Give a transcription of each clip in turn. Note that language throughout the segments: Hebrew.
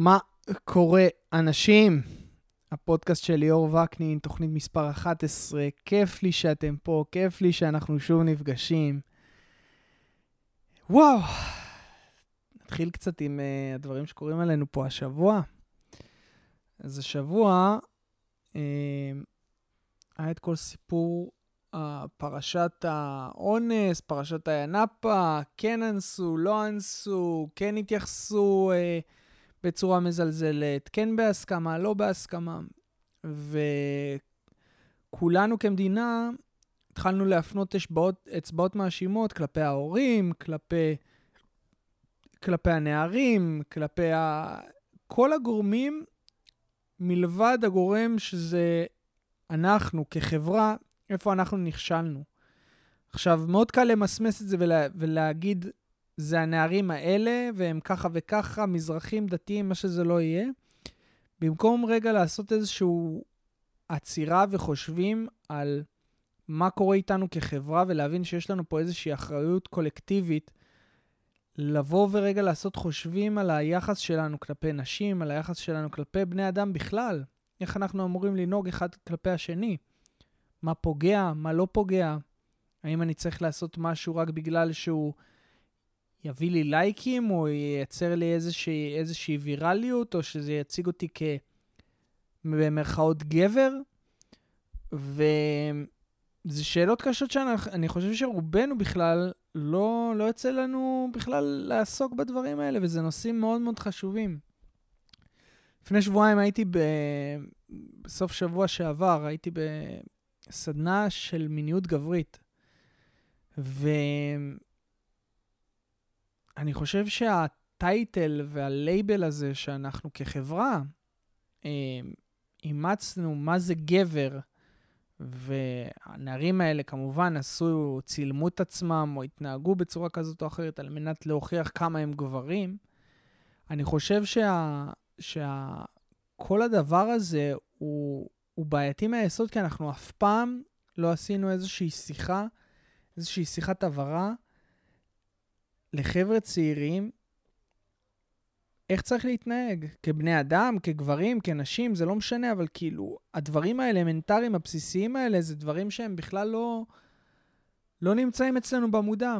מה קורה, אנשים? הפודקאסט של ליאור וקנין, תוכנית מספר 11. כיף לי שאתם פה, כיף לי שאנחנו שוב נפגשים. וואו, נתחיל קצת עם uh, הדברים שקורים עלינו פה השבוע. אז השבוע uh, היה את כל סיפור uh, פרשת האונס, פרשת הינאפה, כן אנסו, לא אנסו, כן התייחסו... Uh, בצורה מזלזלת, כן בהסכמה, לא בהסכמה. וכולנו כמדינה התחלנו להפנות אצבעות, אצבעות מאשימות כלפי ההורים, כלפי, כלפי הנערים, כלפי ה... כל הגורמים, מלבד הגורם שזה אנחנו כחברה, איפה אנחנו נכשלנו. עכשיו, מאוד קל למסמס את זה ולה, ולהגיד, זה הנערים האלה, והם ככה וככה, מזרחים, דתיים, מה שזה לא יהיה. במקום רגע לעשות איזושהי עצירה וחושבים על מה קורה איתנו כחברה, ולהבין שיש לנו פה איזושהי אחריות קולקטיבית, לבוא ורגע לעשות חושבים על היחס שלנו כלפי נשים, על היחס שלנו כלפי בני אדם בכלל. איך אנחנו אמורים לנהוג אחד כלפי השני. מה פוגע, מה לא פוגע. האם אני צריך לעשות משהו רק בגלל שהוא יביא לי לייקים, או ייצר לי איזושהי, איזושהי ויראליות, או שזה יציג אותי כ... במרכאות גבר. וזה שאלות קשות שאני חושב שרובנו בכלל, לא, לא יוצא לנו בכלל לעסוק בדברים האלה, וזה נושאים מאוד מאוד חשובים. לפני שבועיים הייתי ב... בסוף שבוע שעבר, הייתי בסדנה של מיניות גברית. ו... אני חושב שהטייטל והלייבל הזה שאנחנו כחברה אה, אימצנו מה זה גבר, והנערים האלה כמובן עשו, צילמו את עצמם או התנהגו בצורה כזאת או אחרת על מנת להוכיח כמה הם גברים, אני חושב שה... שה... כל הדבר הזה הוא, הוא בעייתי מהיסוד, כי אנחנו אף פעם לא עשינו איזושהי שיחה, איזושהי שיחת הבהרה לחבר'ה צעירים איך צריך להתנהג, כבני אדם, כגברים, כנשים, זה לא משנה, אבל כאילו, הדברים האלמנטריים, הבסיסיים האלה, זה דברים שהם בכלל לא, לא נמצאים אצלנו במודע.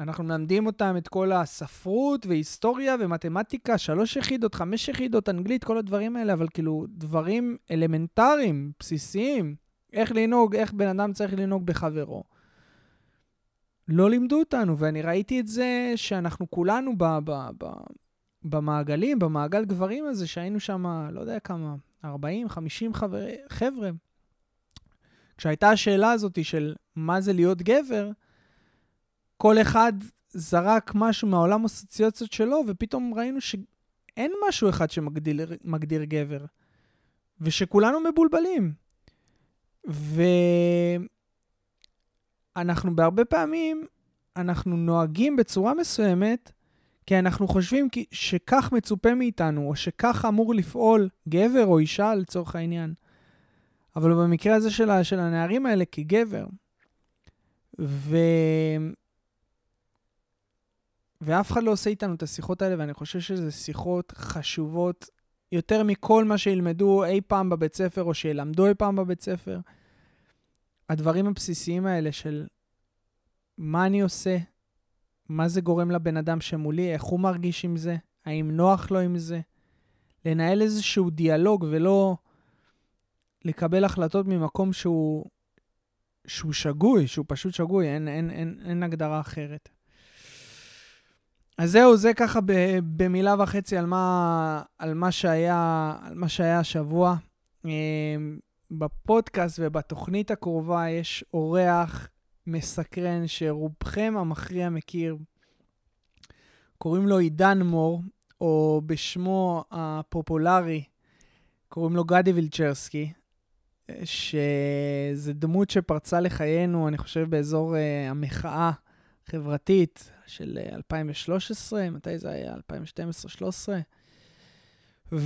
אנחנו מלמדים אותם את כל הספרות והיסטוריה ומתמטיקה, שלוש יחידות, חמש יחידות, אנגלית, כל הדברים האלה, אבל כאילו, דברים אלמנטריים, בסיסיים, איך לנהוג, איך בן אדם צריך לנהוג בחברו. לא לימדו אותנו, ואני ראיתי את זה שאנחנו כולנו ב, ב, ב, במעגלים, במעגל גברים הזה, שהיינו שם, לא יודע כמה, 40, 50 חבר, חבר'ה. כשהייתה השאלה הזאת של מה זה להיות גבר, כל אחד זרק משהו מהעולם הסוציוציות שלו, ופתאום ראינו שאין משהו אחד שמגדיר גבר, ושכולנו מבולבלים. ו... אנחנו בהרבה פעמים, אנחנו נוהגים בצורה מסוימת, כי אנחנו חושבים שכך מצופה מאיתנו, או שכך אמור לפעול גבר או אישה לצורך העניין. אבל במקרה הזה של, של הנערים האלה כגבר. ו... ואף אחד לא עושה איתנו את השיחות האלה, ואני חושב שזה שיחות חשובות יותר מכל מה שילמדו אי פעם בבית ספר, או שילמדו אי פעם בבית ספר. הדברים הבסיסיים האלה של מה אני עושה, מה זה גורם לבן אדם שמולי, איך הוא מרגיש עם זה, האם נוח לו עם זה, לנהל איזשהו דיאלוג ולא לקבל החלטות ממקום שהוא, שהוא שגוי, שהוא פשוט שגוי, אין, אין, אין, אין הגדרה אחרת. אז זהו, זה ככה במילה וחצי על מה, על מה שהיה, על מה שהיה השבוע. בפודקאסט ובתוכנית הקרובה יש אורח מסקרן שרובכם המכריע מכיר. קוראים לו עידן מור, או בשמו הפופולרי, קוראים לו גדי וילצ'רסקי, שזה דמות שפרצה לחיינו, אני חושב, באזור uh, המחאה החברתית של 2013, אה, מתי זה היה? 2012-2013.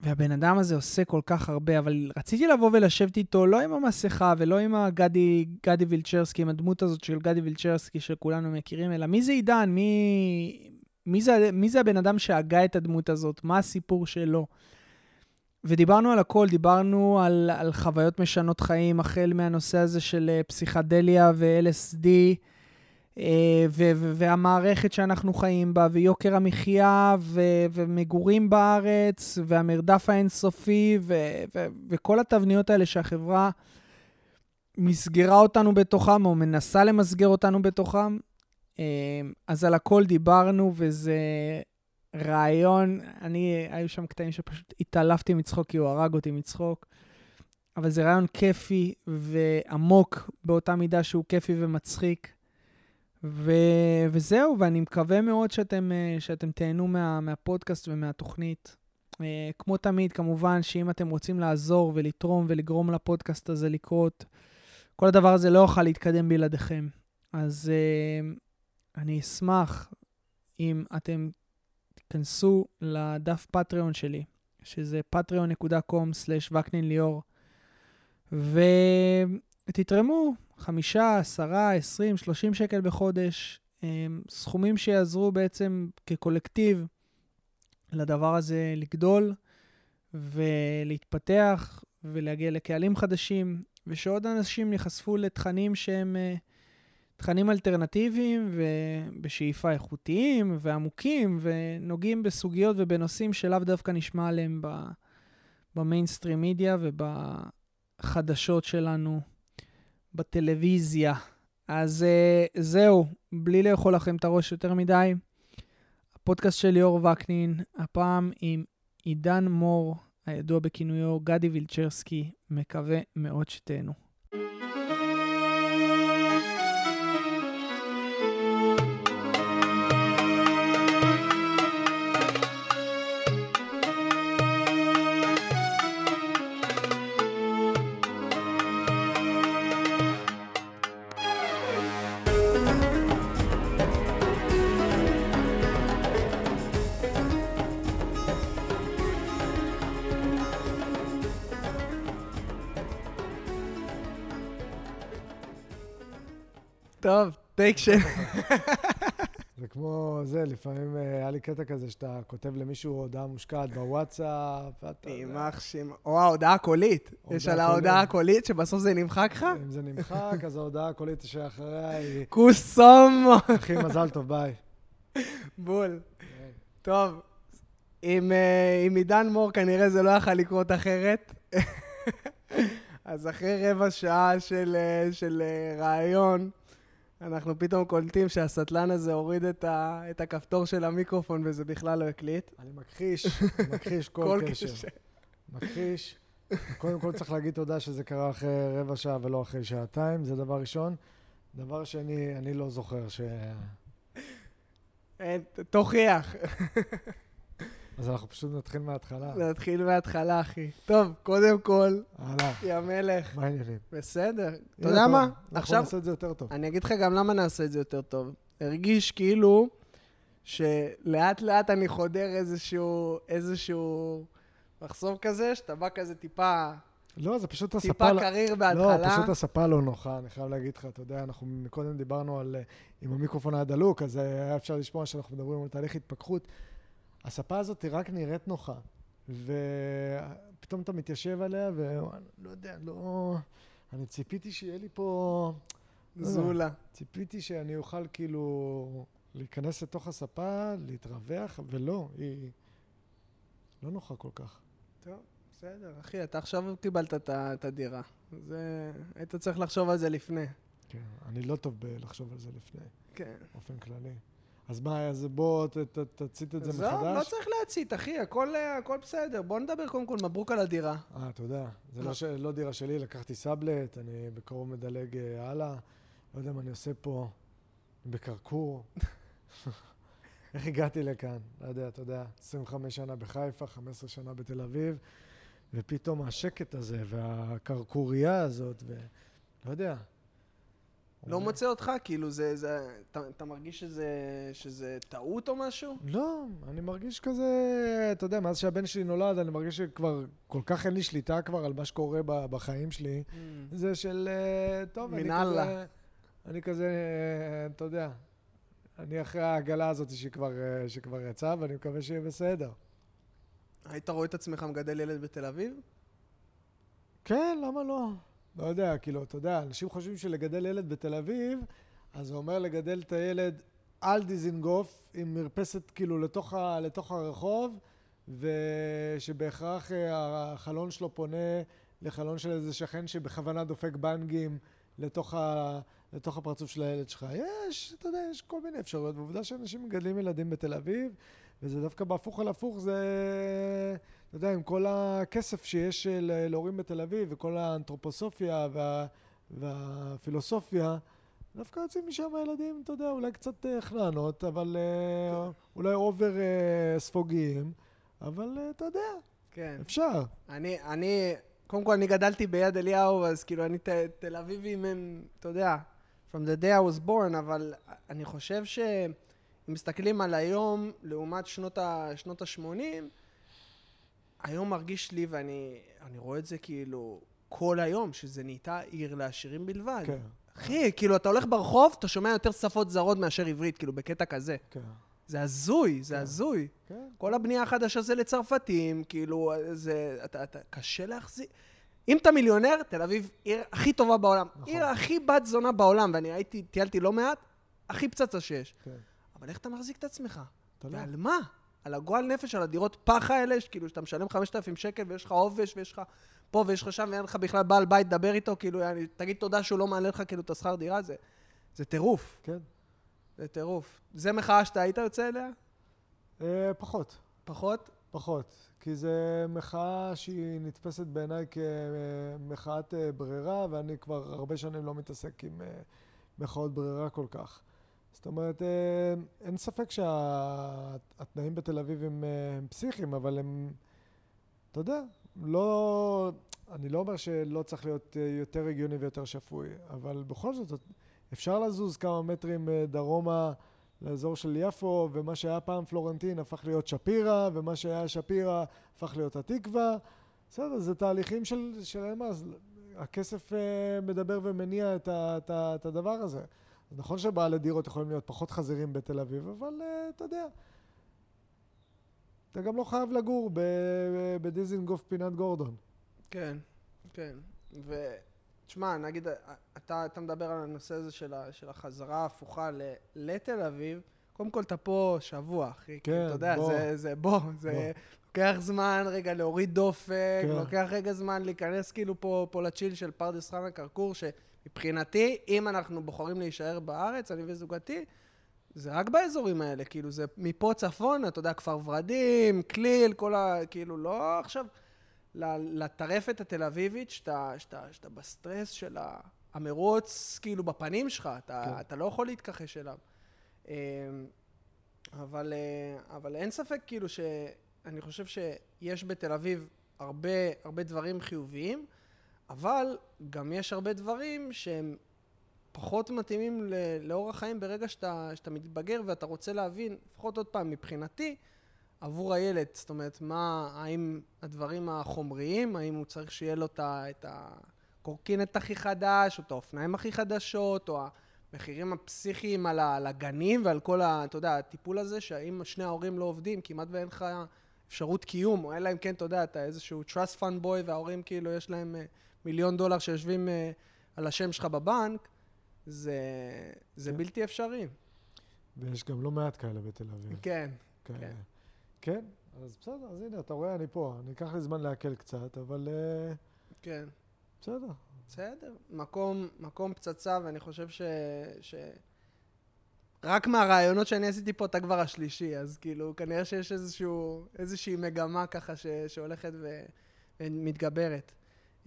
והבן אדם הזה עושה כל כך הרבה, אבל רציתי לבוא ולשבת איתו לא עם המסכה ולא עם הגדי, גדי וילצ'רסקי, עם הדמות הזאת של גדי וילצ'רסקי שכולנו מכירים, אלא מי זה עידן? מי, מי זה, מי זה הבן אדם שהגה את הדמות הזאת? מה הסיפור שלו? ודיברנו על הכל, דיברנו על, על חוויות משנות חיים, החל מהנושא הזה של אה, פסיכדליה ו-LSD, והמערכת שאנחנו חיים בה, ויוקר המחיה, ו- ומגורים בארץ, והמרדף האינסופי, ו- ו- וכל התבניות האלה שהחברה מסגרה אותנו בתוכם, או מנסה למסגר אותנו בתוכם. אה, אז על הכל דיברנו, וזה רעיון, אני, היו שם קטעים שפשוט התעלפתי מצחוק, כי הוא הרג אותי מצחוק. אבל זה רעיון כיפי ועמוק באותה מידה שהוא כיפי ומצחיק. ו... וזהו, ואני מקווה מאוד שאתם, אה, שאתם תהנו מה... מהפודקאסט ומהתוכנית. אה, כמו תמיד, כמובן שאם אתם רוצים לעזור ולתרום ולגרום לפודקאסט הזה לקרות, כל הדבר הזה לא יוכל להתקדם בלעדיכם. אז uh, אני אשמח אם אתם תיכנסו לדף פטריון שלי, שזה patreon.com/וקנין ליאור, ותתרמו חמישה, עשרה, עשרים, שלושים שקל בחודש, סכומים שיעזרו בעצם כקולקטיב לדבר הזה לגדול ולהתפתח ולהגיע לקהלים חדשים, ושעוד אנשים ייחשפו לתכנים שהם תכנים אלטרנטיביים ובשאיפה איכותיים ועמוקים ונוגעים בסוגיות ובנושאים שלאו דווקא נשמע עליהם במיינסטרים מידיה ובחדשות שלנו בטלוויזיה. אז uh, זהו, בלי לאכול לכם את הראש יותר מדי, הפודקאסט של ליאור וקנין, הפעם עם עידן מור, הידוע בכינויו גדי וילצ'רסקי, מקווה מאוד שתהנו. טוב, טייק של... זה כמו זה, לפעמים אה, היה לי קטע כזה שאתה כותב למישהו הודעה מושקעת בוואטסאפ, ואתה... יימח שם... או ההודעה הקולית. יש על ההודעה הקולית שבסוף זה נמחק לך? אם זה נמחק, אז ההודעה הקולית שאחריה היא... קוסומו! אחי, מזל טוב, ביי. בול. טוב, עם אה, עידן מור כנראה זה לא יכול לקרות אחרת. אז אחרי רבע שעה של, אה, של רעיון, אנחנו פתאום קולטים שהסטלן הזה הוריד את, ה, את הכפתור של המיקרופון וזה בכלל לא הקליט. אני מכחיש, מכחיש כל, כל קשר. קשר. מכחיש. קודם כל צריך להגיד תודה שזה קרה אחרי רבע שעה ולא אחרי שעתיים, זה דבר ראשון. דבר שני, אני לא זוכר ש... תוכיח. אז אנחנו פשוט נתחיל מההתחלה. נתחיל מההתחלה, אחי. טוב, קודם כל, אהלן. יא מלך. מה העניינים? בסדר. אתה יודע מה? עכשיו... נעשה את זה יותר טוב. אני אגיד לך גם למה נעשה את זה יותר טוב. הרגיש כאילו שלאט לאט אני חודר איזשהו, איזשהו מחסום כזה, שאתה בא כזה טיפה... לא, זה פשוט הספה... טיפה לא... קריר בהתחלה. לא, פשוט הספה לא נוחה, אני חייב להגיד לך, אתה יודע, אנחנו קודם דיברנו על... אם המיקרופון היה דלוק, אז היה אפשר לשמוע שאנחנו מדברים על תהליך התפכחות. הספה הזאת היא רק נראית נוחה, ופתאום אתה מתיישב עליה, ואני לא יודע, לא... אני ציפיתי שיהיה לי פה... לא זולה. ציפיתי שאני אוכל כאילו להיכנס לתוך הספה, להתרווח, ולא, היא לא נוחה כל כך. טוב, בסדר, אחי, אתה עכשיו קיבלת את הדירה. זה... היית צריך לחשוב על זה לפני. כן, אני לא טוב בלחשוב על זה לפני. כן. באופן כללי. אז מה, אז בוא ת, ת, תצית את זה זו, מחדש. לא צריך להצית, אחי, הכל, הכל בסדר. בוא נדבר קודם כל מברוק על הדירה. אה, תודה. זה לא, ש... לא דירה שלי, לקחתי סאבלט, אני בקרוב מדלג אה, הלאה. לא יודע מה אני עושה פה, בקרקור. איך הגעתי לכאן? לא יודע, אתה יודע, 25 שנה בחיפה, 15 שנה בתל אביב, ופתאום השקט הזה, והקרקורייה הזאת, ולא יודע, לא מוצא אותך? כאילו, זה, זה, אתה, אתה מרגיש שזה, שזה טעות או משהו? לא, אני מרגיש כזה, אתה יודע, מאז שהבן שלי נולד, אני מרגיש שכבר כל כך אין לי שליטה כבר על מה שקורה בחיים שלי. Mm. זה של, אה, טוב, אני כזה... אני כזה, אתה יודע, אני אחרי העגלה הזאת שכבר, אה, שכבר יצאה, ואני מקווה שיהיה בסדר. היית רואה את עצמך מגדל ילד בתל אביב? כן, למה לא? לא יודע, כאילו, אתה יודע, אנשים חושבים שלגדל ילד בתל אביב, אז זה אומר לגדל את הילד על דיזינגוף, עם מרפסת כאילו לתוך, ה, לתוך הרחוב, ושבהכרח אה, החלון שלו פונה לחלון של איזה שכן שבכוונה דופק בנגים לתוך, ה, לתוך הפרצוף של הילד שלך. יש, אתה יודע, יש כל מיני אפשרויות, ועובדה שאנשים מגדלים ילדים בתל אביב, וזה דווקא בהפוך על הפוך, זה, אתה יודע, עם כל הכסף שיש להורים בתל אביב, וכל האנתרופוסופיה וה, והפילוסופיה, דווקא יוצאים משם הילדים, אתה יודע, אולי קצת אה, חננות, אבל אה, אולי אובר אה, ספוגיים, אבל אתה יודע, כן. אפשר. אני, אני, קודם כל, אני גדלתי ביד אליהו, אז כאילו, אני ת, תל אביבים הם, אתה יודע, from the day I was born, אבל אני חושב שאם מסתכלים על היום לעומת שנות ה-80, היום מרגיש לי, ואני רואה את זה כאילו כל היום, שזה נהייתה עיר לעשירים בלבד. כן. אחי, כאילו, אתה הולך ברחוב, אתה שומע יותר שפות זרות מאשר עברית, כאילו, בקטע כזה. כן. זה הזוי, זה כן. הזוי. כן. כל הבנייה החדשה זה לצרפתים, כאילו, זה... אתה, אתה, קשה להחזיק. אם אתה מיליונר, תל אביב עיר הכי טובה בעולם. נכון. עיר הכי בת זונה בעולם, ואני הייתי, טיילתי לא מעט, הכי פצצה שיש. כן. אבל איך אתה מחזיק את עצמך? אתה לא. ועל מה? על הגועל נפש, על הדירות פח האלה, כאילו, שאתה משלם 5,000 שקל ויש לך עובש ויש לך פה ויש לך שם ואין לך בכלל בעל בית, דבר איתו, כאילו, יעני, תגיד תודה שהוא לא מעלה לך כאילו את השכר דירה, זה, זה טירוף. כן. זה טירוף. זה מחאה שאתה היית יוצא אליה? אה, פחות. פחות? פחות. כי זה מחאה שהיא נתפסת בעיניי כמחאת אה, ברירה, ואני כבר הרבה שנים לא מתעסק עם אה, מחאות ברירה כל כך. זאת אומרת, אה, אין ספק שהתנאים בתל אביב הם, אה, הם פסיכיים, אבל הם, אתה יודע, לא, אני לא אומר שלא צריך להיות אה, יותר הגיוני ויותר שפוי, אבל בכל זאת, אפשר לזוז כמה מטרים דרומה לאזור של יפו, ומה שהיה פעם פלורנטין הפך להיות שפירא, ומה שהיה שפירא הפך להיות התקווה. בסדר, זה תהליכים של, של מה, אז הכסף מדבר ומניע את, ה, את, ה, את הדבר הזה. אז נכון שבעלי דירות יכולים להיות פחות חזירים בתל אביב, אבל uh, אתה יודע, אתה גם לא חייב לגור בדיזינגוף פינת גורדון. כן, כן. ותשמע, נגיד, אתה, אתה מדבר על הנושא הזה של, ה, של החזרה ההפוכה ל, לתל אביב, קודם כל אתה פה שבוע, אחי. כן, אתה יודע, בוא. זה, זה בוא, זה בוא. לוקח זמן רגע להוריד דופק, כן. לוקח רגע זמן להיכנס כאילו פה, פה ל chill של פרדס חנה כרכור, שמבחינתי, אם אנחנו בוחרים להישאר בארץ, אני וזוגתי, זה רק באזורים האלה, כאילו זה מפה צפון, אתה יודע, כפר ורדים, כליל, כל ה... כאילו, לא עכשיו לטרפת התל אביבית, שאתה, שאתה, שאתה בסטרס של המרוץ, כאילו, בפנים שלך, אתה, כן. אתה לא יכול להתכחש אליו. אמ, אבל, אה, אבל אין ספק, כאילו, שאני חושב שיש בתל אביב הרבה, הרבה דברים חיוביים, אבל גם יש הרבה דברים שהם פחות מתאימים לאורח חיים ברגע שאתה, שאתה מתבגר ואתה רוצה להבין, לפחות עוד פעם, מבחינתי, עבור הילד, זאת אומרת, מה, האם הדברים החומריים, האם הוא צריך שיהיה לו את הקורקינט הכי חדש, או את האופניים הכי חדשות, או המחירים הפסיכיים על הגנים ועל כל ה... אתה יודע, הטיפול הזה, שאם שני ההורים לא עובדים, כמעט ואין לך אפשרות קיום, או אלא אם כן, אתה יודע, אתה איזשהו trust fund boy, וההורים כאילו, יש להם אה, מיליון דולר שיושבים אה, על השם שלך בבנק, זה, זה כן. בלתי אפשרי. ויש גם לא מעט כאלה בתל אביב. כן, כאלה. כן. כן, אז בסדר, אז הנה, אתה רואה, אני פה. אני אקח לי זמן לעכל קצת, אבל אה, כן. בסדר. בסדר. מקום, מקום פצצה, ואני חושב ש... ש... רק מהרעיונות שאני עשיתי פה, אתה כבר השלישי, אז כאילו, כנראה שיש איזשהו, איזושהי מגמה ככה ש... שהולכת ו... ומתגברת.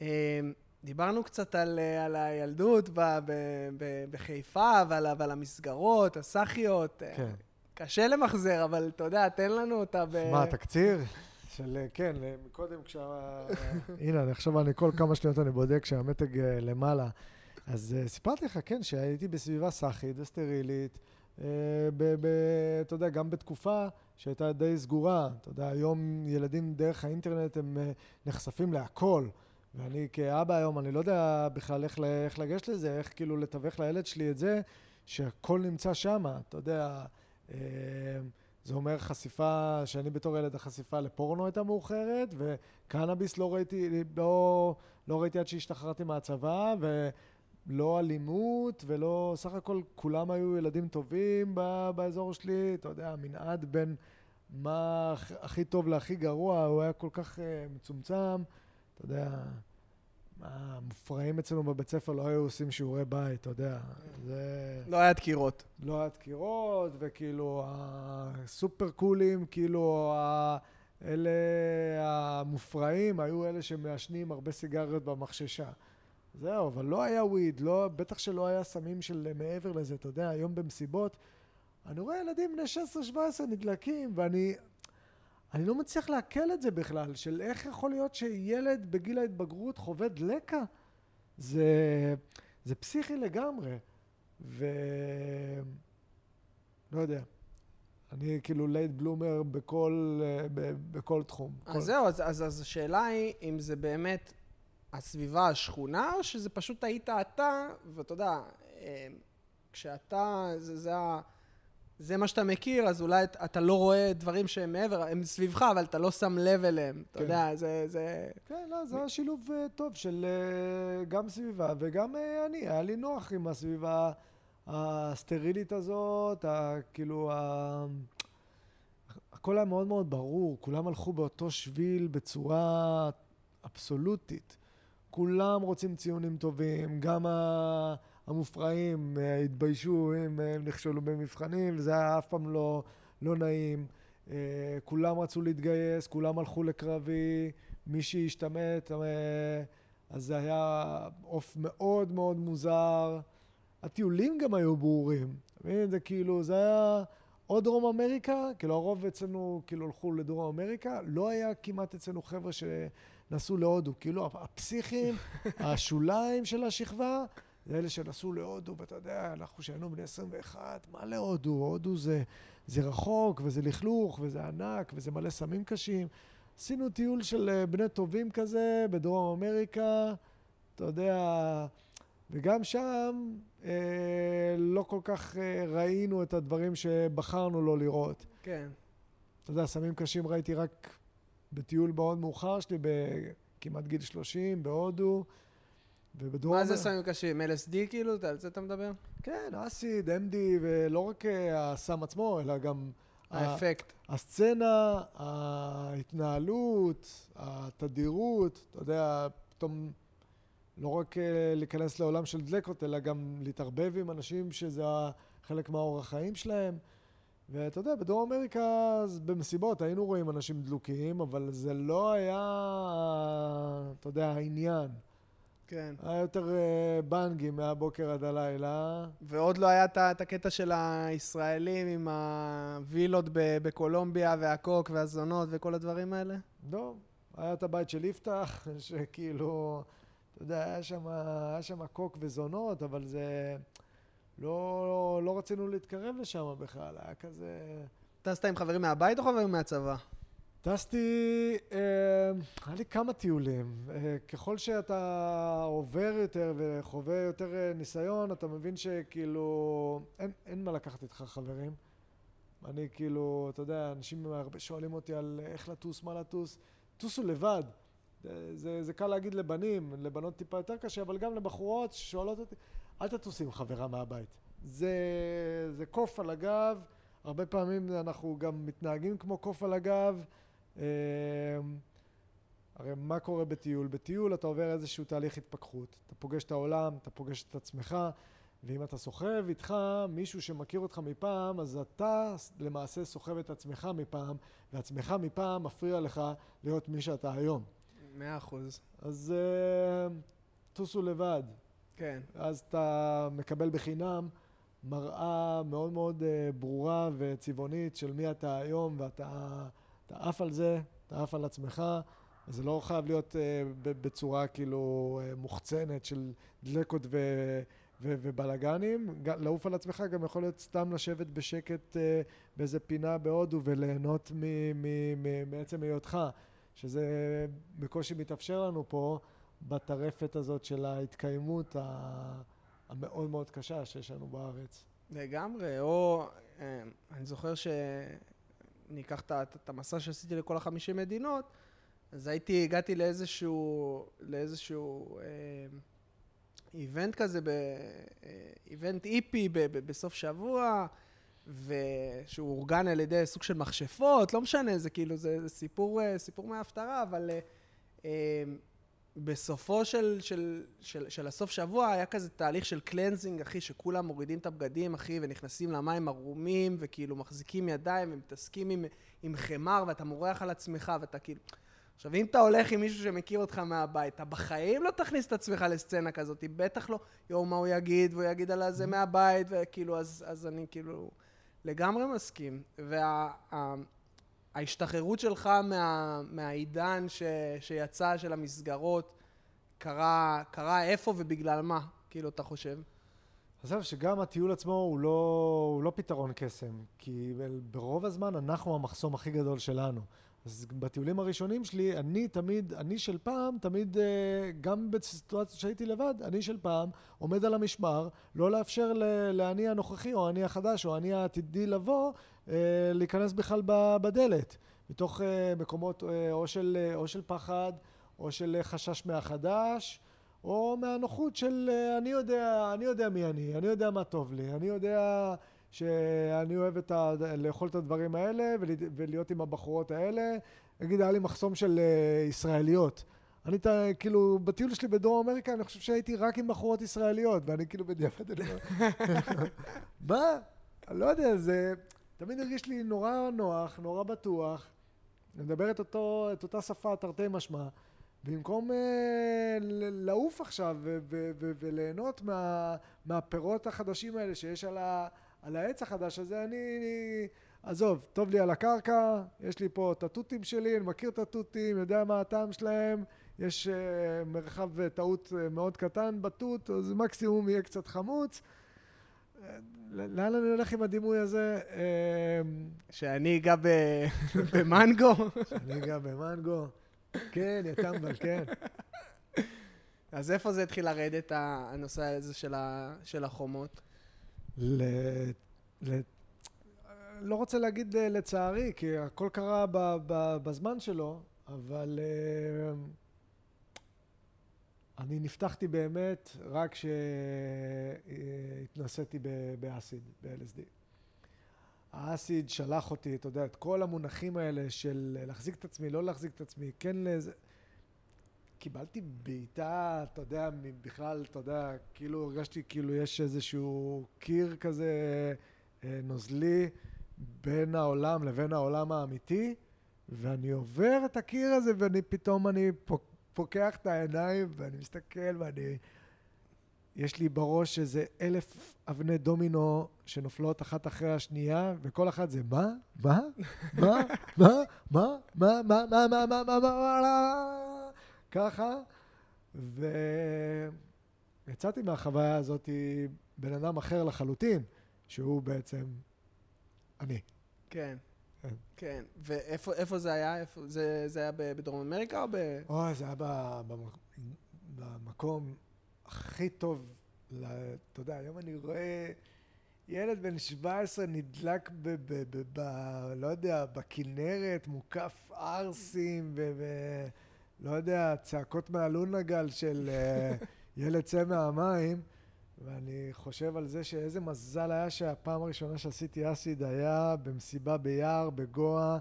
אה, דיברנו קצת על, אה, על הילדות ב... ב... ב... בחיפה ועל, ועל המסגרות, הסאחיות. אה, כן. קשה למחזר, אבל אתה יודע, תן לנו אותה ב... מה, תקציר? של, אה, כן, קודם כשה... הנה, אני עכשיו, אני כל כמה שניות אני בודק שהמתג למעלה. אז סיפרתי לך, כן, שהייתי בסביבה סאחית וסטרילית, ב- ב- אתה יודע, גם בתקופה שהייתה די סגורה. אתה יודע, היום ילדים דרך האינטרנט הם נחשפים להכל. ואני כאבא היום, אני לא יודע בכלל איך, איך לגשת לזה, איך כאילו לתווך לילד שלי את זה, שהכל נמצא שם, אתה יודע, אה, זה אומר חשיפה, שאני בתור ילד החשיפה לפורנו הייתה מאוחרת, וקנאביס לא ראיתי, לא, לא ראיתי עד שהשתחררתי מהצבא, ולא אלימות, ולא, סך הכל כולם היו ילדים טובים באזור שלי, אתה יודע, מנעד בין מה הכי טוב להכי גרוע, הוא היה כל כך uh, מצומצם, אתה יודע, המופרעים אצלנו בבית ספר לא היו עושים שיעורי בית, אתה יודע, זה... לא היה דקירות. לא היה דקירות, וכאילו הסופר קולים, כאילו אלה המופרעים היו אלה שמעשנים הרבה סיגריות במחששה. זהו, אבל לא היה וויד, לא, בטח שלא היה סמים של מעבר לזה, אתה יודע, היום במסיבות, אני רואה ילדים בני 16-17 נדלקים, ואני אני לא מצליח לעכל את זה בכלל, של איך יכול להיות שילד בגיל ההתבגרות חווה דלקה. זה, זה פסיכי לגמרי. ו... לא יודע. אני כאילו לייט בלומר בכל, בכל תחום. אז כל... זהו, אז, אז, אז השאלה היא אם זה באמת הסביבה השכונה, או שזה פשוט היית אתה, ואתה יודע, אה, כשאתה, זה, זה ה... זה מה שאתה מכיר, אז אולי אתה לא רואה דברים שהם מעבר, הם סביבך, אבל אתה לא שם לב אליהם. אתה כן. יודע, זה, זה... כן, לא, זה היה שילוב uh, טוב של uh, גם סביבה וגם uh, אני. היה לי נוח עם הסביבה הסטרילית הזאת, כאילו, ה... הכל היה מאוד מאוד ברור, כולם הלכו באותו שביל בצורה אבסולוטית. כולם רוצים ציונים טובים, גם ה... המופרעים אה, התביישו אם הם נכשלו במבחנים, וזה היה אף פעם לא, לא נעים. אה, כולם רצו להתגייס, כולם הלכו לקרבי, מי שהשתמט, אה, אז זה היה עוף מאוד מאוד מוזר. הטיולים גם היו ברורים. אתה? זה כאילו, זה היה או דרום אמריקה, כאילו הרוב אצלנו כאילו הלכו לדרום אמריקה, לא היה כמעט אצלנו חבר'ה שנסעו להודו. כאילו הפסיכים, השוליים של השכבה, זה אלה שנסעו להודו, ואתה יודע, אנחנו שהיינו בני 21, מה להודו? הודו זה, זה רחוק, וזה לכלוך, וזה ענק, וזה מלא סמים קשים. עשינו טיול של אה, בני טובים כזה בדרום אמריקה, אתה יודע, וגם שם אה, לא כל כך אה, ראינו את הדברים שבחרנו לא לראות. כן. אתה יודע, סמים קשים ראיתי רק בטיול מאוד מאוחר שלי, בכמעט גיל 30, בהודו. ובדרום... מה זה סמים קשים? LSD כאילו? על זה אתה מדבר? כן, אסיד, MD, ולא רק אה, הסם עצמו, אלא גם... האפקט. הסצנה, ההתנהלות, התדירות, אתה יודע, פתאום לא רק אה, להיכנס לעולם של דלקות, אלא גם להתערבב עם אנשים שזה חלק מהאורח חיים שלהם. ואתה יודע, בדרום אמריקה, במסיבות היינו רואים אנשים דלוקים, אבל זה לא היה, אתה יודע, העניין. כן. היה יותר uh, בנגים מהבוקר עד הלילה. ועוד לא היה את הקטע של הישראלים עם הווילות בקולומביה והקוק והזונות וכל הדברים האלה? לא. היה את הבית של יפתח, שכאילו, אתה יודע, היה שם, היה שם קוק וזונות, אבל זה... לא, לא רצינו להתקרב לשם בכלל, היה כזה... טסת עם חברים מהבית או חברים מהצבא? טסתי, אה, היה לי כמה טיולים. אה, ככל שאתה עובר יותר וחווה יותר אה, ניסיון, אתה מבין שכאילו, אין, אין מה לקחת איתך חברים. אני כאילו, אתה יודע, אנשים הרבה שואלים אותי על איך לטוס, מה לטוס. טוסו לבד. זה, זה קל להגיד לבנים, לבנות טיפה יותר קשה, אבל גם לבחורות ששואלות אותי, אל תטוס עם חברה מהבית. זה, זה קוף על הגב, הרבה פעמים אנחנו גם מתנהגים כמו קוף על הגב. אמ, הרי מה קורה בטיול? בטיול אתה עובר איזשהו תהליך התפכחות. אתה פוגש את העולם, אתה פוגש את עצמך, ואם אתה סוחב איתך מישהו שמכיר אותך מפעם, אז אתה למעשה סוחב את עצמך מפעם, ועצמך מפעם מפריע לך להיות מי שאתה היום. מאה אחוז. אז uh, טוסו לבד. כן. אז אתה מקבל בחינם מראה מאוד מאוד uh, ברורה וצבעונית של מי אתה היום, ואתה... אתה עף על זה, אתה עף על עצמך, זה לא חייב להיות uh, בצורה כאילו uh, מוחצנת של דלקות ו... ובלאגנים, לעוף על עצמך גם יכול להיות סתם לשבת בשקט uh, באיזה פינה בהודו וליהנות מעצם היותך, שזה בקושי מתאפשר לנו פה בטרפת הזאת של ההתקיימות המאוד מאוד קשה שיש לנו בארץ. לגמרי, או אה, אני זוכר שאני אקח את המסע שעשיתי לכל החמישים מדינות, אז הייתי, הגעתי לאיזשהו, לאיזשהו אה, איבנט כזה, איבנט איפי בסוף שבוע, ושהוא אורגן על ידי סוג של מכשפות, לא משנה, זה כאילו, זה, זה סיפור, אה, סיפור מההפטרה, אבל אה, אה, בסופו של, של, של, של הסוף שבוע היה כזה תהליך של קלנזינג, אחי, שכולם מורידים את הבגדים, אחי, ונכנסים למים ערומים, וכאילו מחזיקים ידיים ומתעסקים עם, עם חמר, ואתה מורח על עצמך, ואתה כאילו... עכשיו, אם אתה הולך עם מישהו שמכיר אותך מהבית, אתה בחיים לא תכניס את עצמך לסצנה כזאת, בטח לא, יואו, מה הוא יגיד, והוא יגיד על זה מהבית, וכאילו, אז, אז אני כאילו לגמרי מסכים. וההשתחררות וה, שלך מה, מהעידן ש, שיצא של המסגרות, קרה, קרה איפה ובגלל מה, כאילו, אתה חושב? עזוב, שגם הטיול עצמו הוא לא, הוא לא פתרון קסם, כי ברוב הזמן אנחנו המחסום הכי גדול שלנו. אז בטיולים הראשונים שלי, אני תמיד, אני של פעם, תמיד, אה, גם בסיטואציות שהייתי לבד, אני של פעם עומד על המשמר, לא לאפשר לאני הנוכחי, או אני החדש, או אני העתידי לבוא, להיכנס בכלל בדלת. מתוך אה, מקומות או של, או של פחד, או של חשש מהחדש, או מהנוחות של אני יודע, אני יודע מי אני, אני יודע מה טוב לי, אני יודע... שאני אוהב את ה... לאכול את הדברים האלה ולהיות עם הבחורות האלה. נגיד, היה לי מחסום של ישראליות. אני ת, כאילו, בטיול שלי בדרום אמריקה, אני חושב שהייתי רק עם בחורות ישראליות, ואני כאילו בדיעבד, מה? לא יודע, זה תמיד הרגיש לי נורא נוח, נורא בטוח. אני מדבר את, אותו, את אותה שפה תרתי משמע, במקום uh, לעוף עכשיו וליהנות מה, מהפירות החדשים האלה שיש על, ה, על העץ החדש הזה אני, עזוב, טוב לי על הקרקע, יש לי פה את התותים שלי, אני מכיר את התותים, יודע מה הטעם שלהם, יש uh, מרחב טעות uh, מאוד קטן בתות, אז מקסימום יהיה קצת חמוץ. לאן אני הולך עם הדימוי הזה? שאני אגע במנגו? שאני אגע במנגו. כן, יא טמבל, כן. אז איפה זה התחיל לרדת, הנושא הזה של החומות? ל... ל... לא רוצה להגיד אה, לצערי, כי הכל קרה ב... ב... בזמן שלו, אבל uh, אני נפתחתי באמת רק כשהתנסיתי באסיד, ב-LSD. האסיד שלח אותי, אתה יודע, את כל המונחים האלה של להחזיק את עצמי, לא להחזיק את עצמי, כן לזה... קיבלתי בעיטה, אתה יודע, בכלל, אתה יודע, כאילו הרגשתי כאילו יש איזשהו קיר כזה אה, נוזלי בין העולם לבין העולם האמיתי, ואני עובר את הקיר הזה ואני פתאום אני פוקח את העיניים ואני מסתכל ואני... יש לי בראש איזה אלף אבני דומינו שנופלות אחת אחרי השנייה, וכל אחת זה מה? מה? מה? מה? מה? מה? מה? מה? מה? מה? מה? מה? ככה, ויצאתי מהחוויה הזאת בן אדם אחר לחלוטין, שהוא בעצם אני. כן. כן. ואיפה זה היה? זה, זה היה בדרום אמריקה או ב... אוי, זה היה במקום הכי טוב. אתה יודע, היום אני רואה ילד בן 17 נדלק ב... ב, ב, ב לא יודע, בכנרת, מוקף ערסים. ו לא יודע, צעקות מהלונגל של אה, ילד צא מהמים, ואני חושב על זה שאיזה מזל היה שהפעם הראשונה שעשיתי אסיד היה במסיבה ביער, בגואה,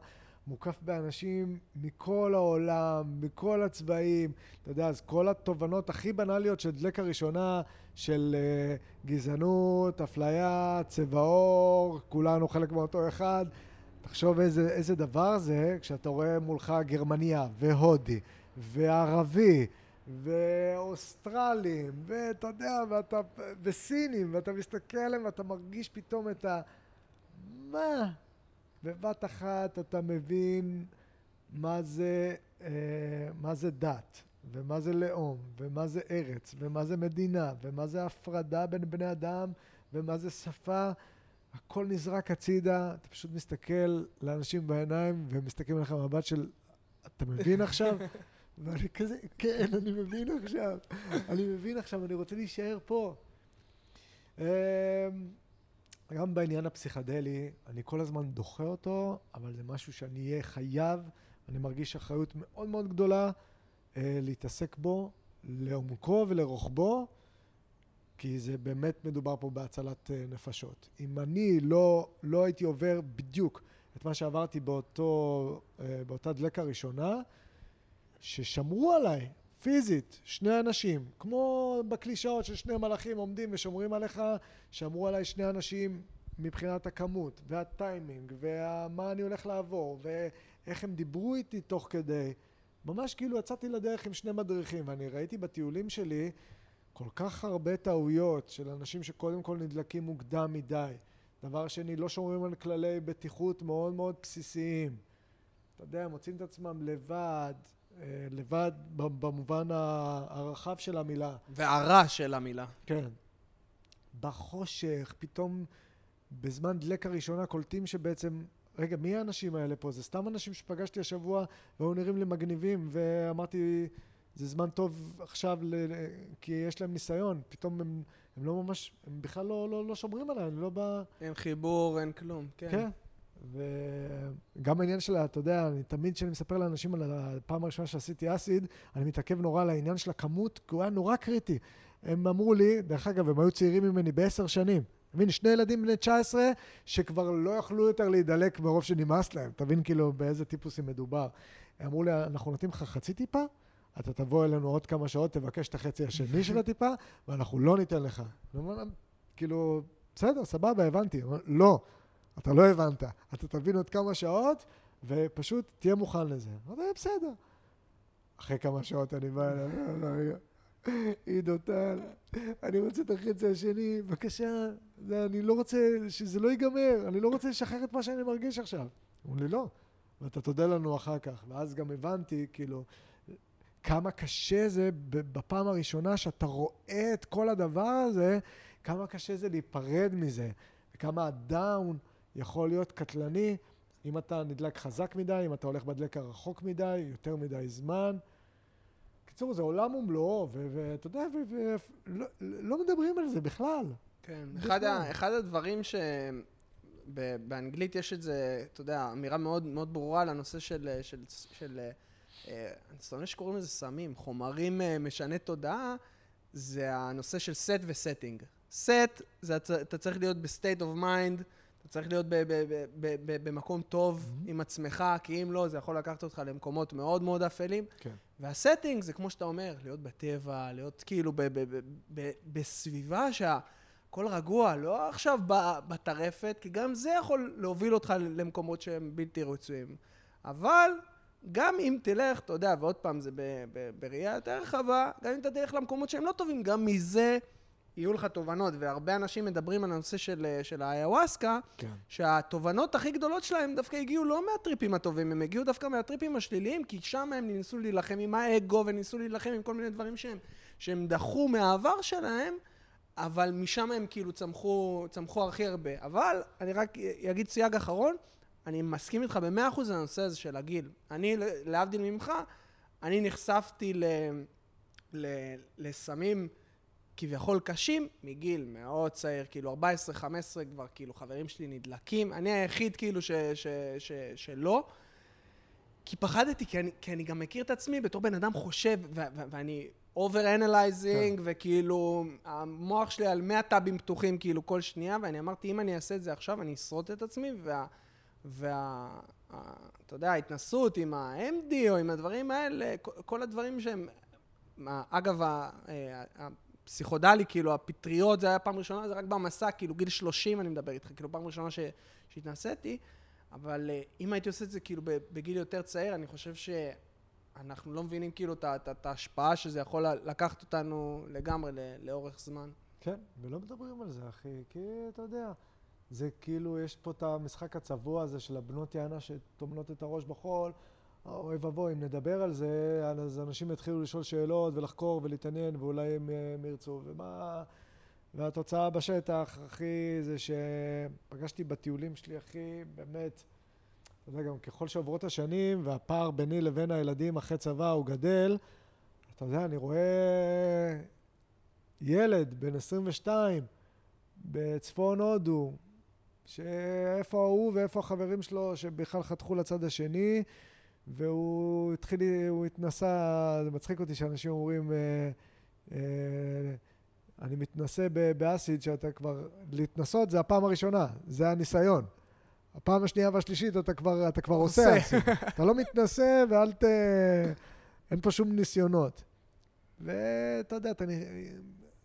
מוקף באנשים מכל העולם, מכל הצבעים. אתה יודע, אז כל התובנות הכי בנאליות של דלק הראשונה, של uh, גזענות, אפליה, צבע עור, כולנו חלק מאותו אחד. תחשוב איזה, איזה דבר זה כשאתה רואה מולך גרמניה והודי וערבי, ואוסטרלים, ואתה יודע, ואתה, וסינים, ואתה מסתכל עליהם ואתה מרגיש פתאום את ה... מה? בבת אחת אתה מבין מה זה, אה, מה זה דת, ומה זה לאום, ומה זה ארץ, ומה זה מדינה, ומה זה הפרדה בין בני אדם, ומה זה שפה. הכל נזרק הצידה, אתה פשוט מסתכל לאנשים בעיניים, והם מסתכלים עליך במבט של, אתה מבין עכשיו? ואני כזה, כן, אני מבין עכשיו. אני מבין עכשיו, אני רוצה להישאר פה. אמ, גם בעניין הפסיכדלי, אני כל הזמן דוחה אותו, אבל זה משהו שאני אהיה חייב, אני מרגיש אחריות מאוד מאוד גדולה אה, להתעסק בו לעומקו ולרוחבו, כי זה באמת מדובר פה בהצלת אה, נפשות. אם אני לא, לא הייתי עובר בדיוק את מה שעברתי באותו, אה, באותה דלקה ראשונה, ששמרו עליי פיזית, שני אנשים, כמו בקלישאות של שני מלאכים עומדים ושומרים עליך, שמרו עליי שני אנשים מבחינת הכמות, והטיימינג, ומה אני הולך לעבור, ואיך הם דיברו איתי תוך כדי. ממש כאילו יצאתי לדרך עם שני מדריכים, ואני ראיתי בטיולים שלי כל כך הרבה טעויות של אנשים שקודם כל נדלקים מוקדם מדי. דבר שני, לא שומרים על כללי בטיחות מאוד מאוד בסיסיים. אתה יודע, מוצאים את עצמם לבד, לבד במובן הרחב של המילה. והרע של המילה. כן. בחושך, פתאום בזמן דלקה ראשונה קולטים שבעצם, רגע, מי האנשים האלה פה? זה סתם אנשים שפגשתי השבוע והיו נראים לי מגניבים, ואמרתי, זה זמן טוב עכשיו, ל... כי יש להם ניסיון. פתאום הם, הם לא ממש, הם בכלל לא, לא, לא שומרים עליי, אני לא בא... אין חיבור, אין כלום, כן. כן. וגם העניין של, אתה יודע, אני תמיד כשאני מספר לאנשים על הפעם הראשונה שעשיתי אסיד, אני מתעכב נורא על העניין של הכמות, כי הוא היה נורא קריטי. הם אמרו לי, דרך אגב, הם היו צעירים ממני בעשר שנים. אתה מבין, שני ילדים בני 19 שכבר לא יכלו יותר להידלק מרוב שנמאס להם. תבין כאילו באיזה טיפוסים מדובר. הם אמרו לי, אנחנו נותנים לך חצי טיפה, אתה תבוא אלינו עוד כמה שעות, תבקש את החצי השני של הטיפה, ואנחנו לא ניתן לך. כאילו, בסדר, סבבה, הבנתי. לא. אתה לא הבנת. אתה תבין עוד כמה שעות, ופשוט תהיה מוכן לזה. אמרתי, בסדר. אחרי כמה שעות אני בא אליו, עידו טל, אני רוצה את החצי השני, בבקשה, אני לא רוצה, שזה לא ייגמר, אני לא רוצה לשחרר את מה שאני מרגיש עכשיו. אמרו לי, לא, ואתה תודה לנו אחר כך. ואז גם הבנתי, כאילו, כמה קשה זה בפעם הראשונה שאתה רואה את כל הדבר הזה, כמה קשה זה להיפרד מזה, וכמה הדאון יכול להיות קטלני אם אתה נדלק חזק מדי, אם אתה הולך בדלק הרחוק מדי, יותר מדי זמן. בקיצור, זה עולם ומלואו, ואתה יודע, ולא לא מדברים על זה בכלל. כן, אחד, ה, אחד הדברים ש... באנגלית יש את זה, אתה יודע, אמירה מאוד מאוד ברורה לנושא של, של, של אה, אני שונא שקוראים לזה סמים, חומרים אה, משני תודעה, זה הנושא של set ו-setting. set, זה אתה צריך להיות ב-state of mind, אתה צריך להיות במקום טוב mm-hmm. עם עצמך, כי אם לא, זה יכול לקחת אותך למקומות מאוד מאוד אפלים. כן. והסטינג זה כמו שאתה אומר, להיות בטבע, להיות כאילו בסביבה שהכל רגוע, לא עכשיו בטרפת, כי גם זה יכול להוביל אותך למקומות שהם בלתי רצויים. אבל גם אם תלך, אתה יודע, ועוד פעם, זה בראייה יותר רחבה, גם אם אתה תלך למקומות שהם לא טובים, גם מזה... יהיו לך תובנות, והרבה אנשים מדברים על הנושא של, של האיוואסקה, כן. שהתובנות הכי גדולות שלהם דווקא הגיעו לא מהטריפים הטובים, הם הגיעו דווקא מהטריפים השליליים, כי שם הם ניסו להילחם עם האגו, וניסו להילחם עם כל מיני דברים שהם, שהם דחו מהעבר שלהם, אבל משם הם כאילו צמחו, צמחו הכי הרבה. אבל, אני רק אגיד סייג אחרון, אני מסכים איתך במאה אחוז על הנושא הזה של הגיל. אני, להבדיל ממך, אני נחשפתי ל, ל, לסמים כביכול קשים מגיל מאוד צעיר, כאילו 14-15 כבר כאילו חברים שלי נדלקים, אני היחיד כאילו ש, ש, ש, שלא, כי פחדתי, כי אני, כי אני גם מכיר את עצמי בתור בן אדם חושב, ו, ו, ואני over analyzing, כן. וכאילו המוח שלי על 100 טאבים פתוחים כאילו כל שנייה, ואני אמרתי אם אני אעשה את זה עכשיו אני אשרוט את עצמי, וה... וה... אתה יודע, ההתנסות עם ה-MD או עם הדברים האלה, כל הדברים שהם, אגב, הפסיכודלי, כאילו, הפטריות, זה היה פעם ראשונה, זה רק במסע, כאילו, גיל 30 אני מדבר איתך, כאילו, פעם ראשונה ש... שהתנסיתי, אבל אה, אם הייתי עושה את זה כאילו בגיל יותר צעיר, אני חושב שאנחנו לא מבינים כאילו את ההשפעה שזה יכול לקחת אותנו לגמרי לאורך זמן. כן, ולא מדברים על זה, אחי, כי אתה יודע, זה כאילו, יש פה את המשחק הצבוע הזה של הבנות יענה שטומנות את הראש בחול, אוי ואבוי, אם נדבר על זה, אז אנשים יתחילו לשאול שאלות ולחקור ולהתעניין, ואולי הם, הם ירצו. ומה... והתוצאה בשטח, אחי, זה שפגשתי בטיולים שלי, אחי, באמת, אתה יודע, גם ככל שעוברות השנים והפער ביני לבין הילדים אחרי צבא הוא גדל, אתה יודע, אני רואה ילד בן 22 בצפון הודו, שאיפה הוא ואיפה החברים שלו שבכלל חתכו לצד השני, והוא התחיל, הוא התנסה, זה מצחיק אותי שאנשים אומרים, אה, אה, אני מתנסה באסיד, שאתה כבר, להתנסות זה הפעם הראשונה, זה הניסיון. הפעם השנייה והשלישית אתה כבר, אתה כבר עושה אסיד. אתה לא מתנסה ואל ת... אין פה שום ניסיונות. ואתה יודע, אתה...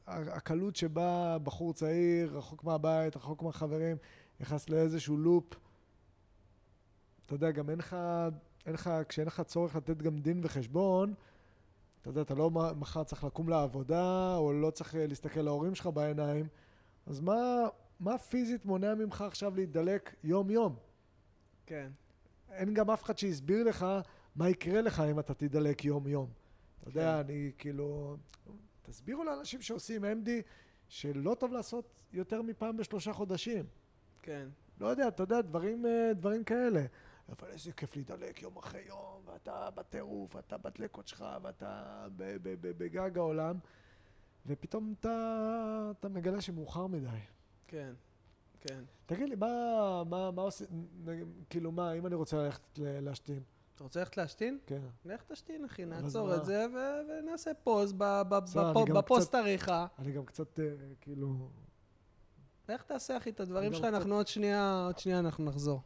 הקלות שבה בחור צעיר, רחוק מהבית, רחוק מהחברים, נכנס לאיזשהו לופ. אתה יודע, גם אין לך, אין לך, כשאין לך צורך לתת גם דין וחשבון, אתה יודע, אתה לא מחר צריך לקום לעבודה, או לא צריך להסתכל להורים שלך בעיניים, אז מה, מה פיזית מונע ממך עכשיו להידלק יום-יום? כן. אין גם אף אחד שיסביר לך מה יקרה לך אם אתה תידלק יום-יום. אתה כן. יודע, אני כאילו... תסבירו לאנשים שעושים MD שלא טוב לעשות יותר מפעם בשלושה חודשים. כן. לא יודע, אתה יודע, דברים, אה, דברים כאלה. אבל איזה כיף להידלק יום אחרי יום, ואתה בטירוף, ואתה בדלקות שלך, ואתה בגג העולם, ופתאום אתה, אתה מגלה שמאוחר מדי. כן, כן. תגיד לי, מה, מה, מה עושים, כאילו מה, אם אני רוצה ללכת להשתין? אתה רוצה ללכת להשתין? כן. לך תשתין, אחי, נעצור את זה ונעשה פוז בפוסט עריכה. אני גם קצת, אה, כאילו... לך תעשה, אחי, את הדברים שלך, אנחנו עוד שנייה, עוד שנייה אנחנו נחזור.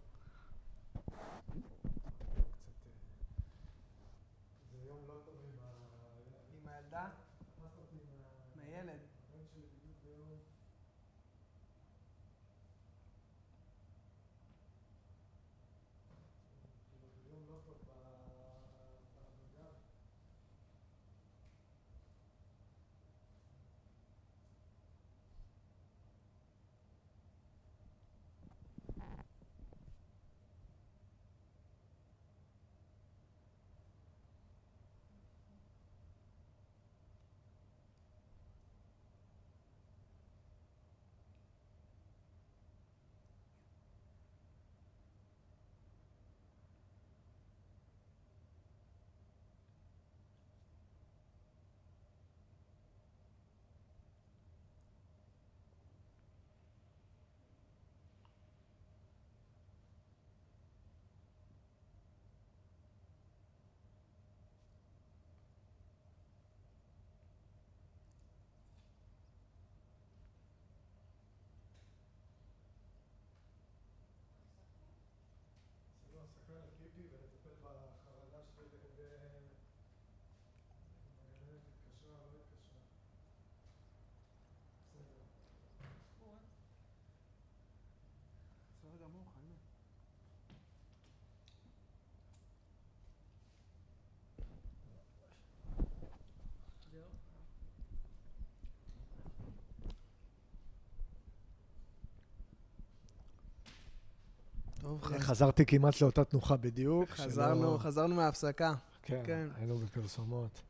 טוב, חזרתי כמעט לאותה תנוחה בדיוק. חזרנו, חזרנו מההפסקה. כן, כן, היינו בפרסומות.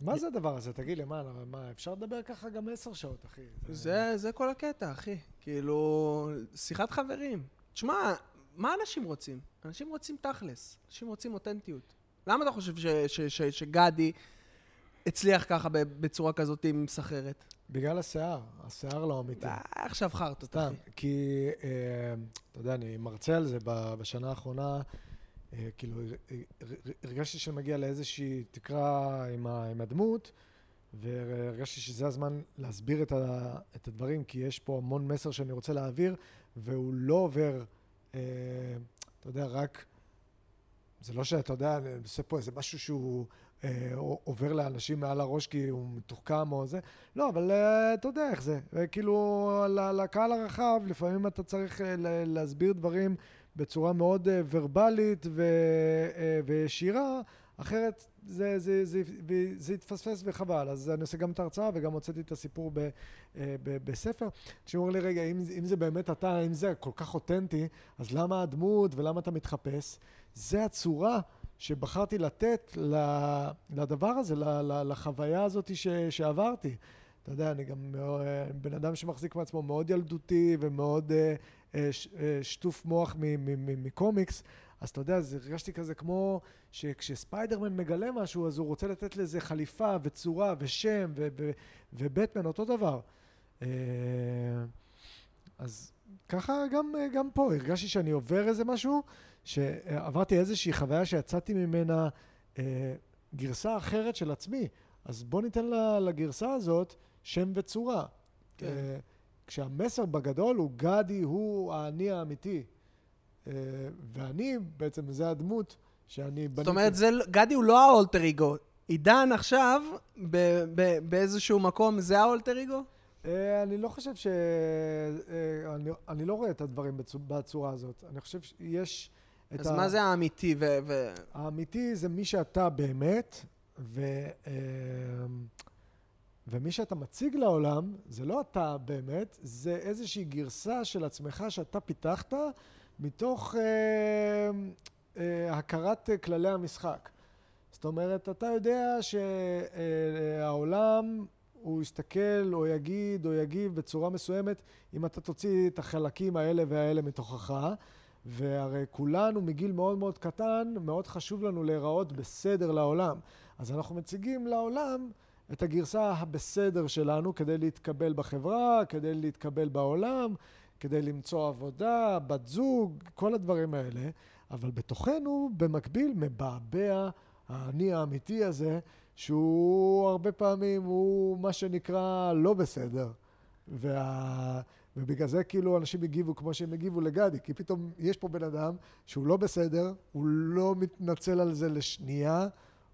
מה זה הדבר הזה? תגיד לי, מה, מה, אפשר לדבר ככה גם עשר שעות, אחי? זה, זה כל הקטע, אחי. כאילו, שיחת חברים. תשמע, מה אנשים רוצים? אנשים רוצים תכלס. אנשים רוצים אותנטיות. למה אתה חושב ש, ש, ש, שגדי הצליח ככה בצורה כזאת עם סחרת? בגלל השיער, השיער לא אמיתי. עכשיו חרטות, אחי. כי, אה, אתה יודע, אני מרצה על זה בשנה האחרונה, אה, כאילו, הרגשתי שאני מגיע לאיזושהי תקרה עם, עם הדמות, והרגשתי שזה הזמן להסביר את, ה, את הדברים, כי יש פה המון מסר שאני רוצה להעביר, והוא לא עובר, אה, אתה יודע, רק... זה לא שאתה יודע, אני עושה פה איזה משהו שהוא אה, עובר לאנשים מעל הראש כי הוא מתוחכם או זה. לא, אבל אה, אתה יודע איך זה. כאילו, לקהל הרחב, לפעמים אתה צריך אה, להסביר דברים בצורה מאוד ורבלית וישירה, אחרת זה, זה, זה, זה, זה יתפספס וחבל. אז אני עושה גם את ההרצאה וגם הוצאתי את הסיפור ב, ב, בספר. שאומר לי, רגע, אם, אם זה באמת אתה, אם זה כל כך אותנטי, אז למה הדמות ולמה אתה מתחפש? זה הצורה שבחרתי לתת לדבר הזה, לחוויה הזאת ש, שעברתי. אתה יודע, אני גם בן אדם שמחזיק מעצמו מאוד ילדותי ומאוד אה, אה, אה, שטוף מוח מקומיקס, אז אתה יודע, אז הרגשתי כזה כמו שכשספיידרמן מגלה משהו, אז הוא רוצה לתת לזה חליפה וצורה ושם ובטמן, אותו דבר. אז ככה גם, גם פה, הרגשתי שאני עובר איזה משהו, שעברתי איזושהי חוויה שיצאתי ממנה אה, גרסה אחרת של עצמי. אז בוא ניתן לגרסה הזאת שם וצורה. כן. אה, כשהמסר בגדול הוא גדי הוא האני האמיתי. אה, ואני בעצם, זה הדמות שאני בניתי. זאת אומרת, זה, לא- גדי הוא לא האולטר אגו. עידן עכשיו, ב- ב- באיזשהו מקום, זה האולטר אגו? אה, אני לא חושב ש... אה, אני, אני לא רואה את הדברים בצורה הזאת. אני חושב שיש אז ה... מה זה האמיתי? ו... האמיתי זה מי שאתה באמת, ו... ומי שאתה מציג לעולם, זה לא אתה באמת, זה איזושהי גרסה של עצמך שאתה פיתחת מתוך אה, אה, הכרת כללי המשחק. זאת אומרת, אתה יודע שהעולם, הוא יסתכל או יגיד או יגיב בצורה מסוימת אם אתה תוציא את החלקים האלה והאלה מתוכך. והרי כולנו מגיל מאוד מאוד קטן, מאוד חשוב לנו להיראות בסדר לעולם. אז אנחנו מציגים לעולם את הגרסה הבסדר שלנו כדי להתקבל בחברה, כדי להתקבל בעולם, כדי למצוא עבודה, בת זוג, כל הדברים האלה. אבל בתוכנו, במקביל, מבעבע האני האמיתי הזה, שהוא הרבה פעמים הוא מה שנקרא לא בסדר. וה... ובגלל זה כאילו אנשים הגיבו כמו שהם הגיבו לגדי, כי פתאום יש פה בן אדם שהוא לא בסדר, הוא לא מתנצל על זה לשנייה,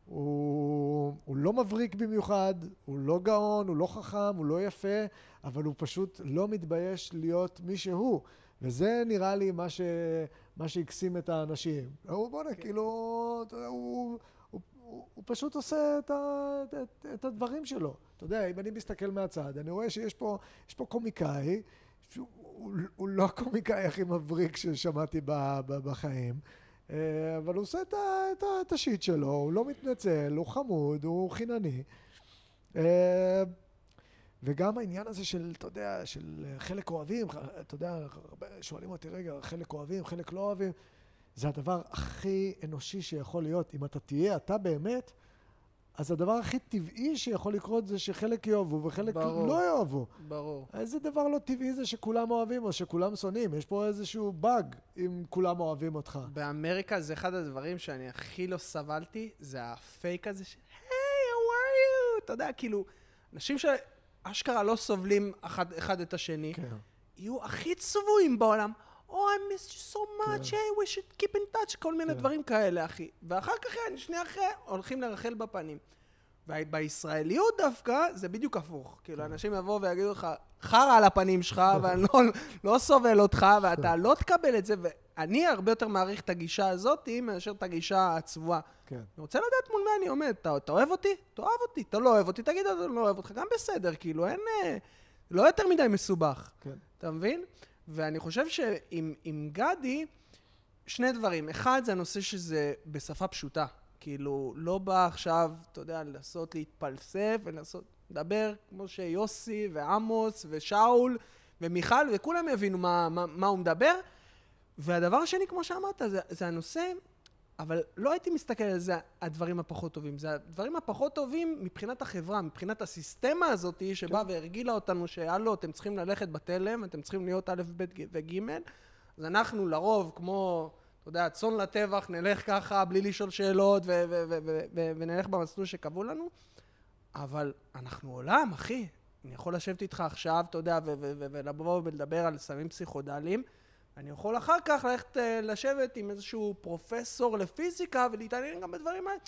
הוא, הוא לא מבריק במיוחד, הוא לא גאון, הוא לא חכם, הוא לא יפה, אבל הוא פשוט לא מתבייש להיות מי שהוא. וזה נראה לי מה, ש, מה שהקסים את האנשים. הוא בוא'נה, כן. כאילו, הוא, הוא, הוא, הוא פשוט עושה את, ה, את, את הדברים שלו. אתה יודע, אם אני מסתכל מהצד, אני רואה שיש פה, פה קומיקאי, שהוא, הוא, הוא לא הקומיקאי הכי מבריק ששמעתי ב, ב, בחיים. אה, אבל הוא עושה את, השיט שלו, הוא לא מתנצל, הוא חמוד, הוא חינני. אה, וגם העניין הזה של, אתה יודע, של חלק אוהבים, אתה יודע, שואלים אותי, רגע, חלק אוהבים, חלק לא אוהבים, זה הדבר הכי אנושי שיכול להיות. אם אתה תהיה אתה באמת, אז הדבר הכי טבעי שיכול לקרות זה שחלק יאהבו וחלק ברור, לא יאהבו. ברור. איזה דבר לא טבעי זה שכולם אוהבים או שכולם שונאים? יש פה איזשהו באג אם כולם אוהבים אותך. באמריקה זה אחד הדברים שאני הכי לא סבלתי, זה הפייק הזה של, היי, how are you? אתה יודע, כאילו, אנשים שאשכרה לא סובלים אחד, אחד את השני, כן. יהיו הכי צבועים בעולם. Oh, I missed you so much, כן. hey, we should keep in touch, כל מיני כן. דברים כאלה, אחי. ואחר כך, שנייה אחרי, הולכים לרחל בפנים. ובישראליות דווקא, זה בדיוק הפוך. כאילו, כן. אנשים יבואו ויגידו לך, חרא על הפנים שלך, ואני לא, לא סובל אותך, ואתה לא תקבל את זה, ואני הרבה יותר מעריך את הגישה הזאת מאשר את הגישה הצבועה. כן. אני רוצה לדעת מול מי אני עומד. אתה, אתה אוהב אותי? תאהב אותי. אתה לא אוהב אותי, תגיד, אני לא אוהב אותך. גם בסדר, כאילו, אין... אה, לא יותר מדי מסובך. כן. אתה מבין? ואני חושב שעם גדי, שני דברים. אחד, זה הנושא שזה בשפה פשוטה. כאילו, לא בא עכשיו, אתה יודע, לנסות להתפלסף ולנסות לדבר כמו שיוסי ועמוס ושאול ומיכל וכולם יבינו מה, מה, מה הוא מדבר. והדבר השני, כמו שאמרת, זה, זה הנושא, אבל לא הייתי מסתכל על זה הדברים הפחות טובים. זה הדברים הפחות טובים מבחינת החברה, מבחינת הסיסטמה הזאת שבאה כן. והרגילה אותנו שהלו, אתם צריכים ללכת בתלם, אתם צריכים להיות א', ב' וג', אז אנחנו לרוב, כמו, אתה יודע, צאן לטבח, נלך ככה בלי לשאול שאלות ונלך במסלול שקבעו לנו, אבל אנחנו עולם, אחי. אני יכול לשבת איתך עכשיו, אתה יודע, ולבוא ולדבר על סמים פסיכודליים. אני יכול אחר כך ללכת אה, לשבת עם איזשהו פרופסור לפיזיקה ולהתעניין גם בדברים האלה.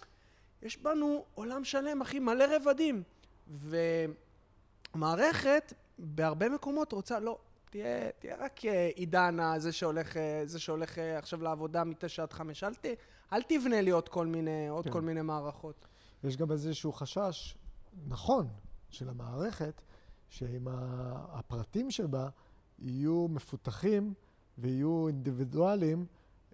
יש בנו עולם שלם, אחי, מלא רבדים. ומערכת בהרבה מקומות רוצה, לא, תהיה, תהיה רק אה, עידן הזה שהולך, אה, זה שהולך עכשיו לעבודה מתשע עד חמש. אל, ת, אל תבנה לי עוד כל מיני, עוד כן. כל מיני מערכות. יש גם איזשהו חשש, נכון, של המערכת, שאם הפרטים שבה יהיו מפותחים, ויהיו אינדיבידואלים,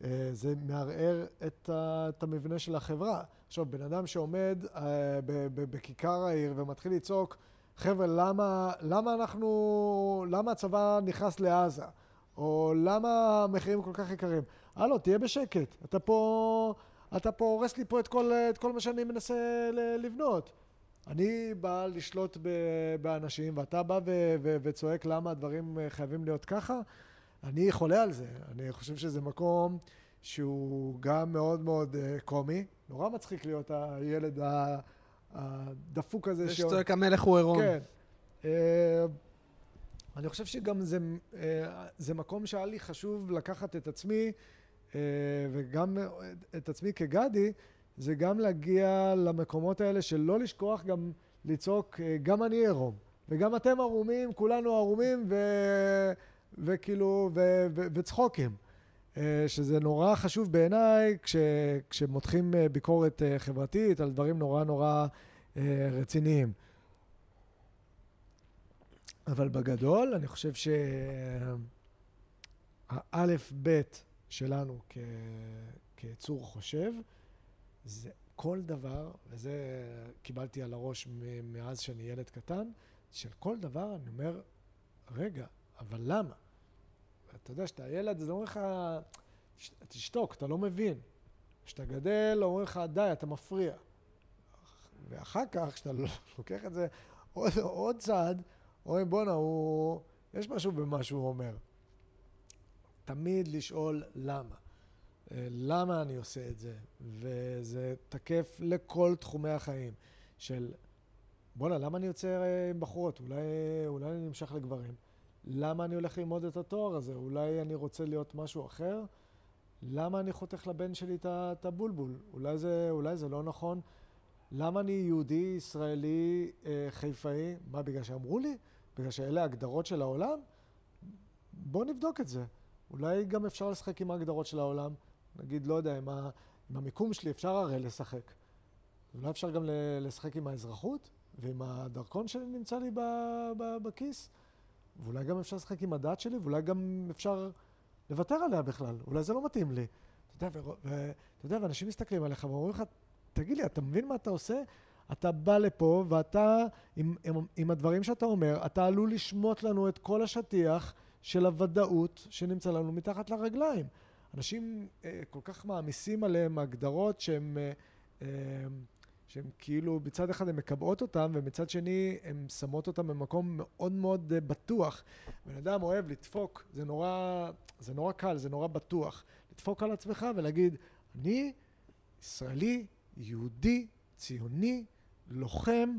אה, זה מערער את, המבנה של החברה. עכשיו, בן אדם שעומד אה, בכיכר העיר ומתחיל לצעוק, חבר'ה, למה, למה אנחנו, למה הצבא נכנס לעזה? או למה המחירים כל כך יקרים? הלו, תהיה בשקט. אתה פה, אתה פה הורס לי פה את כל, את כל מה שאני מנסה לבנות. אני בא לשלוט באנשים, ואתה בא וצועק למה הדברים חייבים להיות ככה, אני חולה על זה. אני חושב שזה מקום שהוא גם מאוד מאוד אה, קומי. נורא מצחיק להיות הילד הדפוק הזה. זה שצועק המלך הוא עירום. כן. אה, אני חושב שגם זה, אה, זה מקום שהיה לי חשוב לקחת את עצמי, וגם את עצמי כגדי, זה גם להגיע למקומות האלה של לא לשכוח גם לצעוק, גם אני עירום, וגם אתם ערומים, כולנו ערומים, ו... וכאילו, ו... ו... וצחוקים. אה, שזה נורא חשוב בעיניי כש... כשמותחים אה, ביקורת אה, חברתית על דברים נורא נורא רציניים. אבל בגדול, אני חושב שהאלף-בית שלנו כ... כיצור חושב, זה כל דבר, וזה קיבלתי על הראש מאז שאני ילד קטן, של כל דבר אני אומר, רגע, אבל למה? אתה יודע, כשאתה ילד, זה אומר לך, "ש- תשתוק, אתה לא מבין. כשאתה גדל, אומרים לך, די, אתה מפריע. ואחר כך, כשאתה לוקח את זה עוד, עוד צעד, אומרים, בואנה, הוא... יש משהו במה שהוא אומר. תמיד לשאול למה. אה, למה אני עושה את זה? וזה תקף לכל תחומי החיים. של, בואנה, למה אני יוצא עם בחורות? אולי, אולי אני נמשך לגברים. למה אני הולך ללמוד את התואר הזה? אולי אני רוצה להיות משהו אחר? למה אני חותך לבן שלי את הבולבול? אולי זה, אולי זה לא נכון? למה אני יהודי, ישראלי, אה, חיפאי? מה, בגלל שאמרו לי? בגלל שאלה ההגדרות של העולם? בואו נבדוק את זה. אולי גם אפשר לשחק עם ההגדרות של העולם. נגיד, לא יודע, עם, ה, עם המיקום שלי אפשר הרי לשחק. אולי אפשר גם לשחק עם האזרחות ועם הדרכון שנמצא לי ב, ב, בכיס. ואולי גם אפשר לשחק עם הדת שלי, ואולי גם אפשר לוותר עליה בכלל. אולי זה לא מתאים לי. אתה יודע, ו- אתה יודע, ואנשים מסתכלים עליך ואומרים לך, תגיד לי, אתה מבין מה אתה עושה? אתה בא לפה ואתה, עם, עם, עם הדברים שאתה אומר, אתה עלול לשמוט לנו את כל השטיח של הוודאות שנמצא לנו מתחת לרגליים. אנשים אה, כל כך מעמיסים עליהם הגדרות שהן אה, אה, שהן כאילו, מצד אחד הן מקבעות אותם, ומצד שני הן שמות אותם במקום מאוד מאוד אה, בטוח. בן אדם אוהב לדפוק, זה נורא, זה נורא קל, זה נורא בטוח. לדפוק על עצמך ולהגיד, אני ישראלי, יהודי, ציוני, לוחם,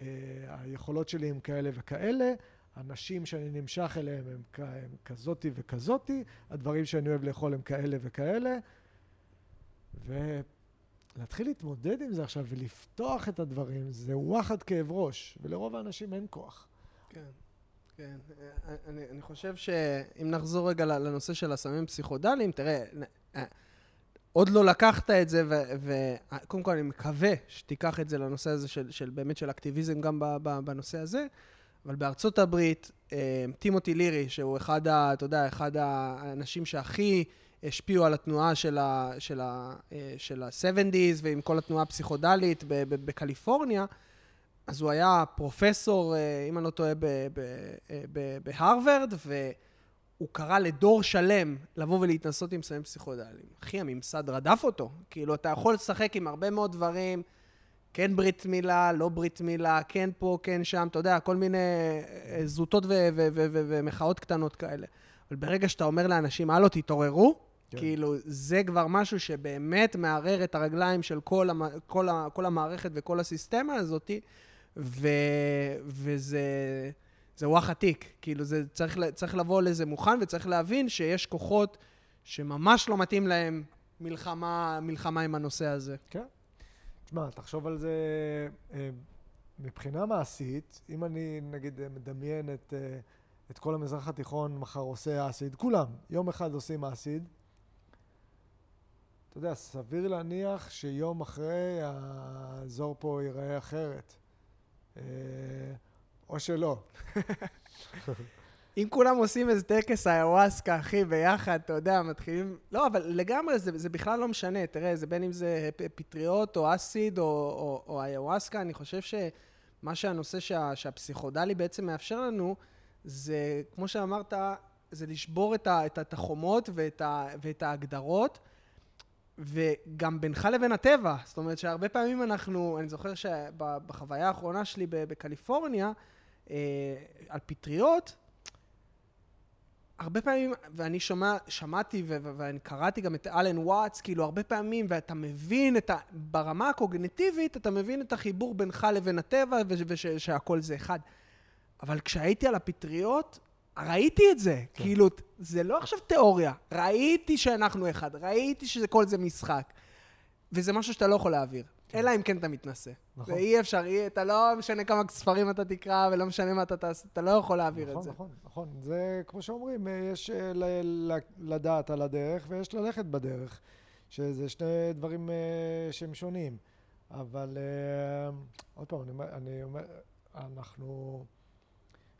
אה, היכולות שלי הן כאלה וכאלה, הנשים שאני נמשך אליהם הם, כ- הם כזאתי וכזאתי, הדברים שאני אוהב לאכול הם כאלה וכאלה, ולהתחיל להתמודד עם זה עכשיו ולפתוח את הדברים, זה וואחד כאב ראש, ולרוב האנשים אין כוח. כן, כן. אני, אני חושב שאם נחזור רגע לנושא של הסמים פסיכודליים, תראה, אה, עוד לא לקחת את זה, וקודם כל אני מקווה שתיקח את זה לנושא הזה של, של באמת של אקטיביזם גם בנושא הזה, אבל בארצות הברית, אה, טימותי לירי, שהוא אחד, ה, אתה יודע, אחד האנשים שהכי השפיעו על התנועה של ה- של ה- אה, של ה-70's ועם כל התנועה הפסיכודלית בקליפורניה, אז הוא היה פרופסור, אה, אם אני לא טועה, אה, בהרווארד, והוא קרא לדור שלם לבוא ולהתנסות עם סמים פסיכודליים. אחי, הממסד רדף אותו. כאילו, אתה יכול לשחק עם הרבה מאוד דברים, כן ברית מילה, לא ברית מילה, כן פה, כן שם, אתה יודע, כל מיני זוטות ומחאות קטנות כאלה. אבל ברגע שאתה אומר לאנשים, הלו, תתעוררו, כן. כאילו, זה כבר משהו שבאמת מערער את הרגליים של כל, המ... כל, ה... כל המערכת וכל הסיסטמה הזאת, ו... וזה זה וואח עתיק. כאילו, זה צריך, צריך לבוא לזה מוכן, וצריך להבין שיש כוחות שממש לא מתאים להם מלחמה, מלחמה עם הנושא הזה. כן. תשמע, תחשוב על זה אה, מבחינה מעשית, אם אני נגיד מדמיין את, אה, את כל המזרח התיכון מחר עושה אסיד, כולם, יום אחד עושים אסיד, אתה יודע, סביר להניח שיום אחרי האזור פה ייראה אחרת. אה, או שלא. אם כולם עושים איזה טקס איוואסקה, אחי, ביחד, אתה יודע, מתחילים... לא, אבל לגמרי, זה, זה בכלל לא משנה. תראה, זה בין אם זה פטריות או אסיד או, או, או איוואסקה, אני חושב שמה שהנושא שה, שהפסיכודלי בעצם מאפשר לנו, זה, כמו שאמרת, זה לשבור את, ה, את, את החומות ואת, ה, ואת ההגדרות. וגם בינך לבין הטבע. זאת אומרת שהרבה פעמים אנחנו, אני זוכר שבחוויה האחרונה שלי בקליפורניה, אה, על פטריות, הרבה פעמים, ואני שומע, שמעתי ואני קראתי גם את אלן וואטס, כאילו הרבה פעמים, ואתה מבין את ה... ברמה הקוגניטיבית, אתה מבין את החיבור בינך לבין הטבע ושהכול זה אחד. אבל כשהייתי על הפטריות, ראיתי את זה. כן. כאילו, זה לא עכשיו תיאוריה. ראיתי שאנחנו אחד, ראיתי שכל זה משחק. וזה משהו שאתה לא יכול להעביר. כן. אלא אם כן אתה מתנשא. נכון. ואי אפשר, אי, אתה לא משנה כמה ספרים אתה תקרא ולא משנה מה אתה תעשה, אתה לא יכול להעביר נכון, את זה. נכון, נכון, נכון. זה כמו שאומרים, אה, יש אה, ל- ל- לדעת על הדרך ויש ללכת בדרך, שזה שני דברים uh, שהם שונים. אבל uh, עוד פעם, אני אומר, אנחנו...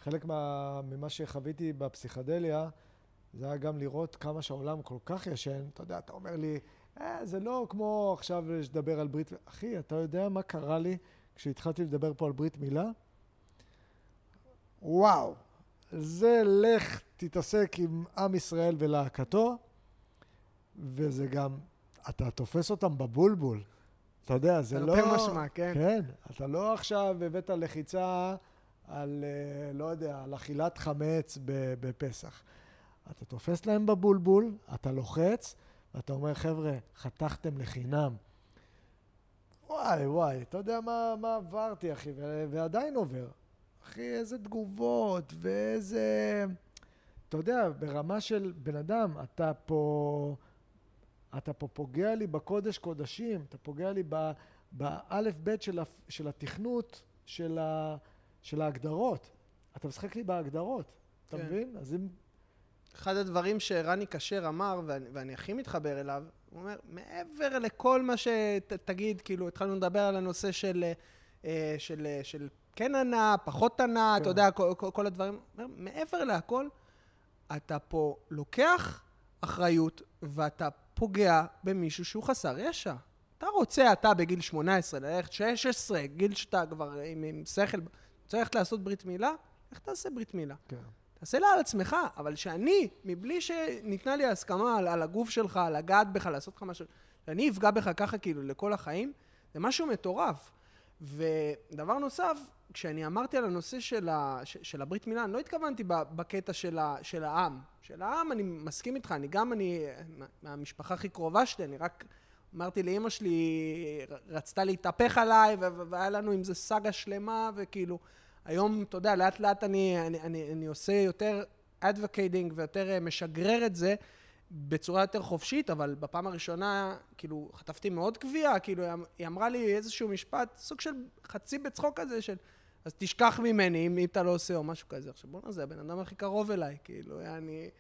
חלק מה, ממה שחוויתי בפסיכדליה, זה היה גם לראות כמה שהעולם כל כך ישן. אתה יודע, אתה אומר לי, אה, זה לא כמו עכשיו לדבר על ברית... אחי, אתה יודע מה קרה לי כשהתחלתי לדבר פה על ברית מילה? וואו, זה לך תתעסק עם עם ישראל ולהקתו, וזה גם, אתה תופס אותם בבולבול. אתה יודע, זה לא... תרפה משמע, כן. כן, אתה לא עכשיו הבאת לחיצה על, אה, לא יודע, על אכילת חמץ בפסח. אתה תופס להם בבולבול, אתה לוחץ, ואתה אומר, חבר'ה, חתכתם לחינם. וואי, וואי, אתה יודע מה, מה עברתי, אחי, ועדיין עובר. אחי, איזה תגובות, ואיזה... אתה יודע, ברמה של בן אדם, אתה פה... אתה פה פוגע לי בקודש קודשים, אתה פוגע לי באלף בית של, של התכנות של, ה, של ההגדרות. אתה משחק לי בהגדרות, אתה כן. מבין? אז אם אחד הדברים שרני כשר אמר, ואני, ואני הכי מתחבר אליו, הוא אומר, מעבר לכל מה שתגיד, כאילו, התחלנו לדבר על הנושא של, אה, של, של, של כן ענה, פחות ענה, כן. אתה יודע, כל, כל, כל הדברים. אומר, מעבר להכל, אתה פה לוקח אחריות, ואתה פוגע במישהו שהוא חסר ישע. אתה רוצה, אתה בגיל 18, ללכת 16, גיל שאתה כבר עם, עם שכל, רוצה ללכת לעשות ברית מילה? איך תעשה ברית מילה? כן. תעשה לה על עצמך, אבל שאני, מבלי שניתנה לי הסכמה על, על הגוף שלך, על לגעת בך, לעשות לך משהו, שאני אפגע בך ככה כאילו לכל החיים, זה משהו מטורף. ודבר נוסף, כשאני אמרתי על הנושא של, ה, של הברית מילה, אני לא התכוונתי בקטע של, ה, של העם. של העם, אני מסכים איתך, אני גם, אני, מהמשפחה הכי קרובה שלי, אני רק אמרתי לאימא שלי, רצתה להתהפך עליי, והיה לנו עם זה סאגה שלמה, וכאילו... היום, אתה יודע, לאט לאט אני, אני, אני, אני עושה יותר advocating ויותר אה, משגרר את זה בצורה יותר חופשית, אבל בפעם הראשונה, כאילו, חטפתי מאוד קביעה, כאילו, היא אמרה לי איזשהו משפט, סוג של חצי בצחוק כזה של... אז תשכח ממני אם, אם אתה לא עושה או משהו כזה. עכשיו בוא'נה, זה הבן אדם הכי קרוב אליי, כאילו, אני...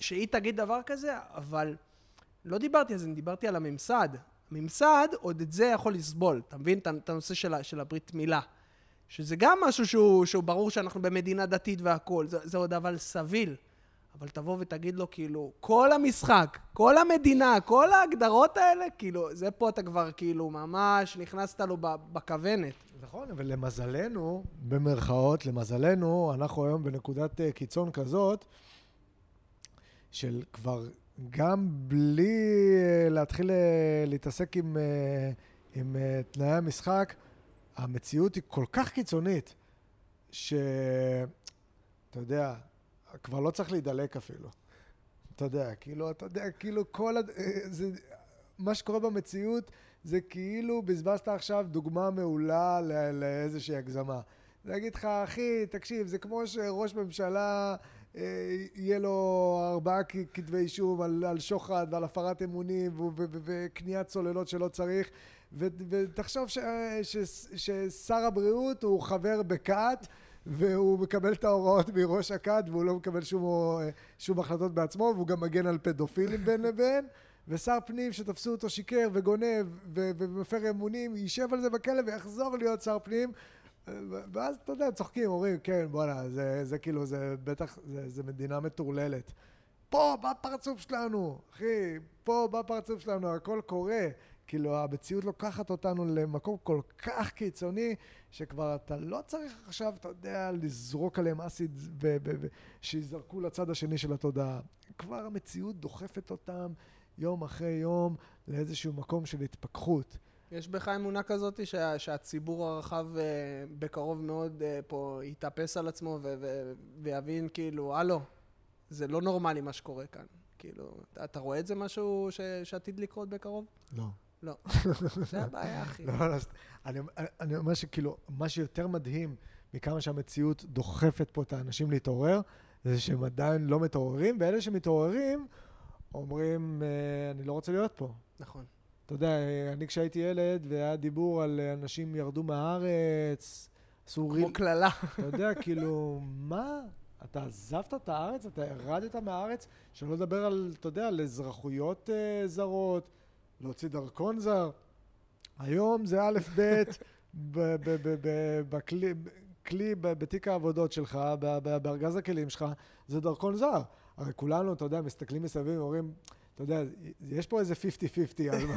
שהיא תגיד דבר כזה, אבל לא דיברתי על זה, אני דיברתי על הממסד. הממסד, עוד את זה יכול לסבול. אתה מבין את הנושא של, של הברית מילה. שזה גם משהו שהוא, שהוא ברור שאנחנו במדינה דתית והכול, זה, זה עוד אבל סביל. אבל תבוא ותגיד לו, כאילו, כל המשחק, כל המדינה, כל ההגדרות האלה, כאילו, זה פה אתה כבר, כאילו, ממש נכנסת לו בכוונת. נכון, אבל למזלנו, במרכאות, למזלנו, אנחנו היום בנקודת אה, קיצון כזאת, של כבר גם בלי אה, להתחיל אה, להתעסק עם, עם תנאי המשחק, המציאות היא כל כך קיצונית, שאתה יודע, כבר לא צריך להידלק אפילו. אתה יודע, כאילו, אתה יודע, כאילו כל... הד... זה... מה שקורה במציאות זה כאילו בזבזת עכשיו דוגמה מעולה לא... לאיזושהי הגזמה. להגיד לך, אחי, תקשיב, זה כמו שראש ממשלה... אה, יהיה לו ארבעה כתבי אישום על, על שוחד ועל הפרת אמונים וקניית צוללות שלא צריך. ותחשוב ש, ש, ששר הבריאות הוא חבר בכת והוא מקבל את ההוראות מראש הכת והוא לא מקבל שום, שום החלטות בעצמו והוא גם מגן על פדופילים בין לבין. ושר פנים שתפסו אותו שיקר וגונב ומפר אמונים יישב על זה בכלא ויחזור להיות שר פנים ואז אתה יודע צוחקים אומרים כן בואנה זה, זה כאילו זה בטח זה, זה מדינה מטורללת פה בפרצוף שלנו אחי פה בפרצוף שלנו הכל קורה כאילו המציאות לוקחת אותנו למקום כל כך קיצוני, שכבר אתה לא צריך עכשיו, אתה יודע, לזרוק עליהם אסיד ושיזרקו לצד השני של התודעה. כבר המציאות דוחפת אותם יום אחרי יום לאיזשהו מקום של התפכחות. יש בך אמונה כזאת שה, שהציבור הרחב אה, בקרוב מאוד אה, פה יתאפס על עצמו ו, ו, ויבין כאילו, הלו, זה לא נורמלי מה שקורה כאן. כאילו, אתה רואה את זה משהו ש, שעתיד לקרות בקרוב? לא. לא. זה הבעיה, אחי. לא, לא, אני, אני אומר שכאילו, מה שיותר מדהים מכמה שהמציאות דוחפת פה את האנשים להתעורר, זה שהם עדיין לא מתעוררים, ואלה שמתעוררים אומרים, אה, אני לא רוצה להיות פה. נכון. אתה יודע, אני כשהייתי ילד והיה דיבור על אנשים ירדו מהארץ, עשו ריל... כמו קללה. אתה יודע, כאילו, מה? אתה עזבת את הארץ? אתה ירדת מהארץ? שלא לדבר על, אתה יודע, על אזרחויות uh, זרות, להוציא דרכון זר. היום זה א', ב', בכלי, בתיק העבודות שלך, בארגז הכלים שלך, זה דרכון זר. הרי כולנו, אתה יודע, מסתכלים מסביב ואומרים, אתה יודע, יש פה איזה 50-50 על מה...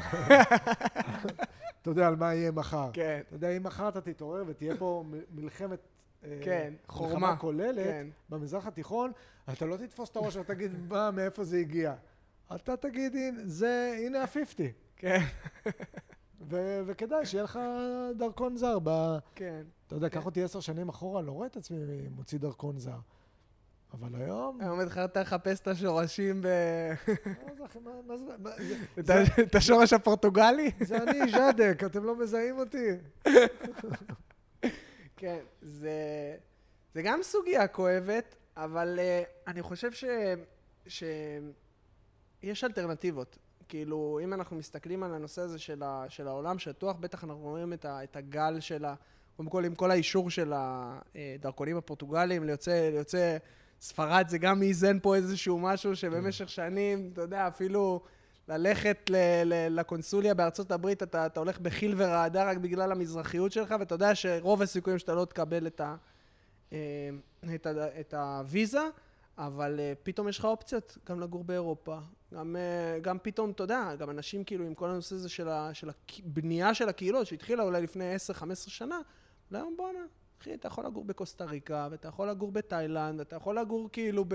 אתה יודע, על מה יהיה מחר. כן. אתה יודע, אם מחר אתה תתעורר ותהיה פה מלחמת... אה, כן, חורמה. מלחמה כוללת כן. במזרח התיכון, אתה לא תתפוס את הראש ותגיד, מה, מאיפה זה הגיע. אתה תגיד, זה, הנה ה-50. כן. ו- וכדאי שיהיה לך דרכון זר. ב- כן. אתה יודע, כן. קח אותי עשר שנים אחורה, לא רואה את עצמי מוציא דרכון זר. אבל היום... היום התחלת לחפש את השורשים ב... מה זה? את השורש הפורטוגלי? זה אני, ז'אדק, אתם לא מזהים אותי. כן, זה גם סוגיה כואבת, אבל אה, אני חושב שיש אלטרנטיבות. כאילו, אם אנחנו מסתכלים על הנושא הזה של העולם שטוח, בטח אנחנו רואים את הגל של ה... קודם כל, עם כל האישור של הדרכונים הפורטוגליים ליוצא... ספרד זה גם איזן פה איזשהו משהו שבמשך שנים, אתה יודע, אפילו ללכת ל- ל- לקונסוליה בארצות הברית, אתה, אתה הולך בחיל ורעדה רק בגלל המזרחיות שלך, ואתה יודע שרוב הסיכויים שאתה לא תקבל את, ה, אה, את, ה, את הוויזה, אבל אה, פתאום יש לך אופציות גם לגור באירופה. גם, אה, גם פתאום, אתה יודע, גם אנשים כאילו עם כל הנושא הזה של, ה, של הבנייה של הקהילות, שהתחילה אולי לפני 10-15 שנה, היום בואנה, אחי, אתה יכול לגור בקוסטה ריקה, ואתה יכול לגור בתאילנד, אתה יכול לגור כאילו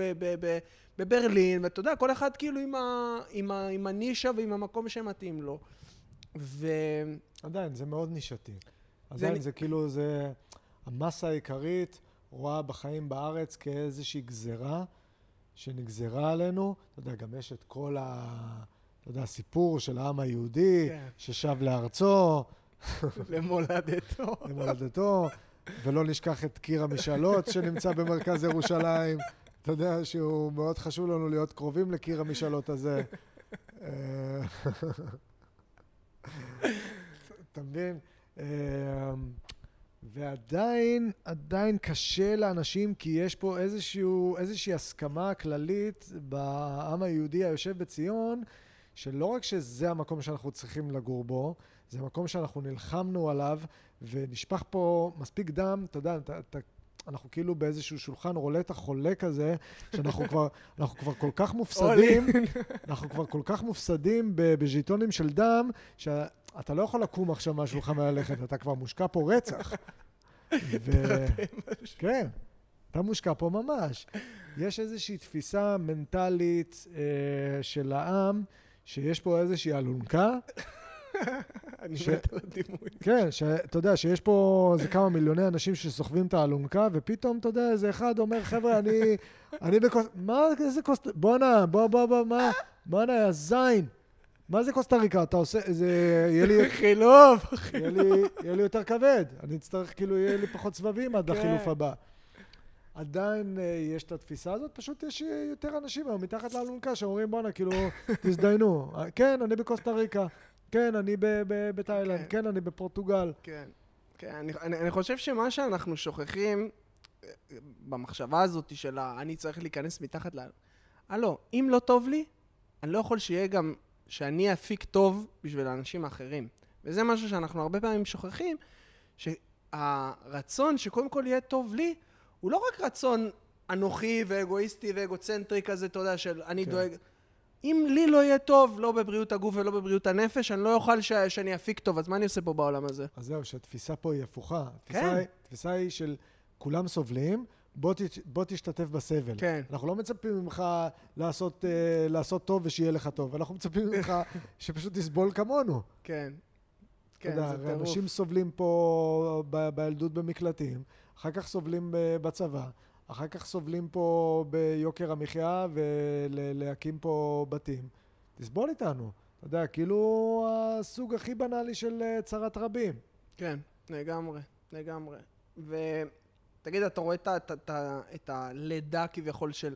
בברלין, ואתה יודע, כל אחד כאילו עם, ה, עם, ה, עם הנישה ועם המקום שמתאים לו. ו... עדיין, זה מאוד נישתי. עדיין זה, זה כאילו, זה... המסה העיקרית רואה בחיים בארץ כאיזושהי גזרה שנגזרה עלינו. אתה יודע, גם יש את כל ה... אתה יודע, הסיפור של העם היהודי, כן. ששב לארצו. למולדתו. למולדתו. ולא נשכח את קיר המשאלות שנמצא במרכז ירושלים. אתה יודע שהוא מאוד חשוב לנו להיות קרובים לקיר המשאלות הזה. אה, אתה מבין? אה, ועדיין, עדיין קשה לאנשים, כי יש פה איזשהו, איזושהי הסכמה כללית בעם היהודי היושב בציון, שלא רק שזה המקום שאנחנו צריכים לגור בו, זה מקום שאנחנו נלחמנו עליו, ונשפך פה מספיק דם, אתה יודע, אתה, אתה, אנחנו כאילו באיזשהו שולחן רולטה חולה כזה, שאנחנו כבר, אנחנו כבר כל כך מופסדים, אנחנו כבר כל כך מופסדים בז'יטונים של דם, שאתה לא יכול לקום עכשיו מהשולחן וללכת, אתה כבר מושקע פה רצח. ו... כן, אתה מושקע פה ממש. יש איזושהי תפיסה מנטלית אה, של העם, שיש פה איזושהי אלונקה, אני מת על הדימוי. כן, שאתה יודע שיש פה איזה כמה מיליוני אנשים שסוחבים את האלונקה, ופתאום, אתה יודע, איזה אחד אומר, חבר'ה, אני, אני בקוסט... מה, איזה קוסט... בואנה, בוא, בוא, בוא, מה? בואנה, יא זין. מה זה קוסטה ריקה? אתה עושה, איזה... יהיה לי... חילוף. יהיה לי יותר כבד. אני אצטרך, כאילו, יהיה לי פחות סבבים עד החילוף כן. הבא. עדיין אה, יש את התפיסה הזאת, פשוט יש יותר אנשים היום מתחת לאלונקה שאומרים, בואנה, כאילו, תזדיינו. כן, אני בקוסטה ריקה. כן, אני בתאילנד, כן. כן, אני בפורטוגל. כן, כן. אני, אני, אני חושב שמה שאנחנו שוכחים במחשבה הזאת של אני צריך להיכנס מתחת ל... הלו, אם לא טוב לי, אני לא יכול שיהיה גם, שאני אפיק טוב בשביל האנשים האחרים. וזה משהו שאנחנו הרבה פעמים שוכחים, שהרצון שקודם כל יהיה טוב לי, הוא לא רק רצון אנוכי ואגואיסטי ואגוצנטרי כזה, אתה יודע, של אני כן. דואג... אם לי לא יהיה טוב, לא בבריאות הגוף ולא בבריאות הנפש, אני לא אוכל ש... שאני אפיק טוב, אז מה אני עושה פה בעולם הזה? אז זהו, שהתפיסה פה היא הפוכה. כן. התפיסה היא של כולם סובלים, בוא, ת, בוא תשתתף בסבל. כן. אנחנו לא מצפים ממך לעשות, אה, לעשות טוב ושיהיה לך טוב, אנחנו מצפים ממך שפשוט תסבול כמונו. כן. כן, יודע, זה טירוף. אנשים סובלים פה ב- בילדות במקלטים, אחר כך סובלים בצבא, אחר כך סובלים פה ביוקר המחיה ולהקים פה בתים. תסבול איתנו. אתה יודע, כאילו הסוג הכי בנאלי של אה, צרת רבים. כן, לגמרי, לגמרי. ותגיד, אתה רואה את, את, את, את הלידה כביכול של...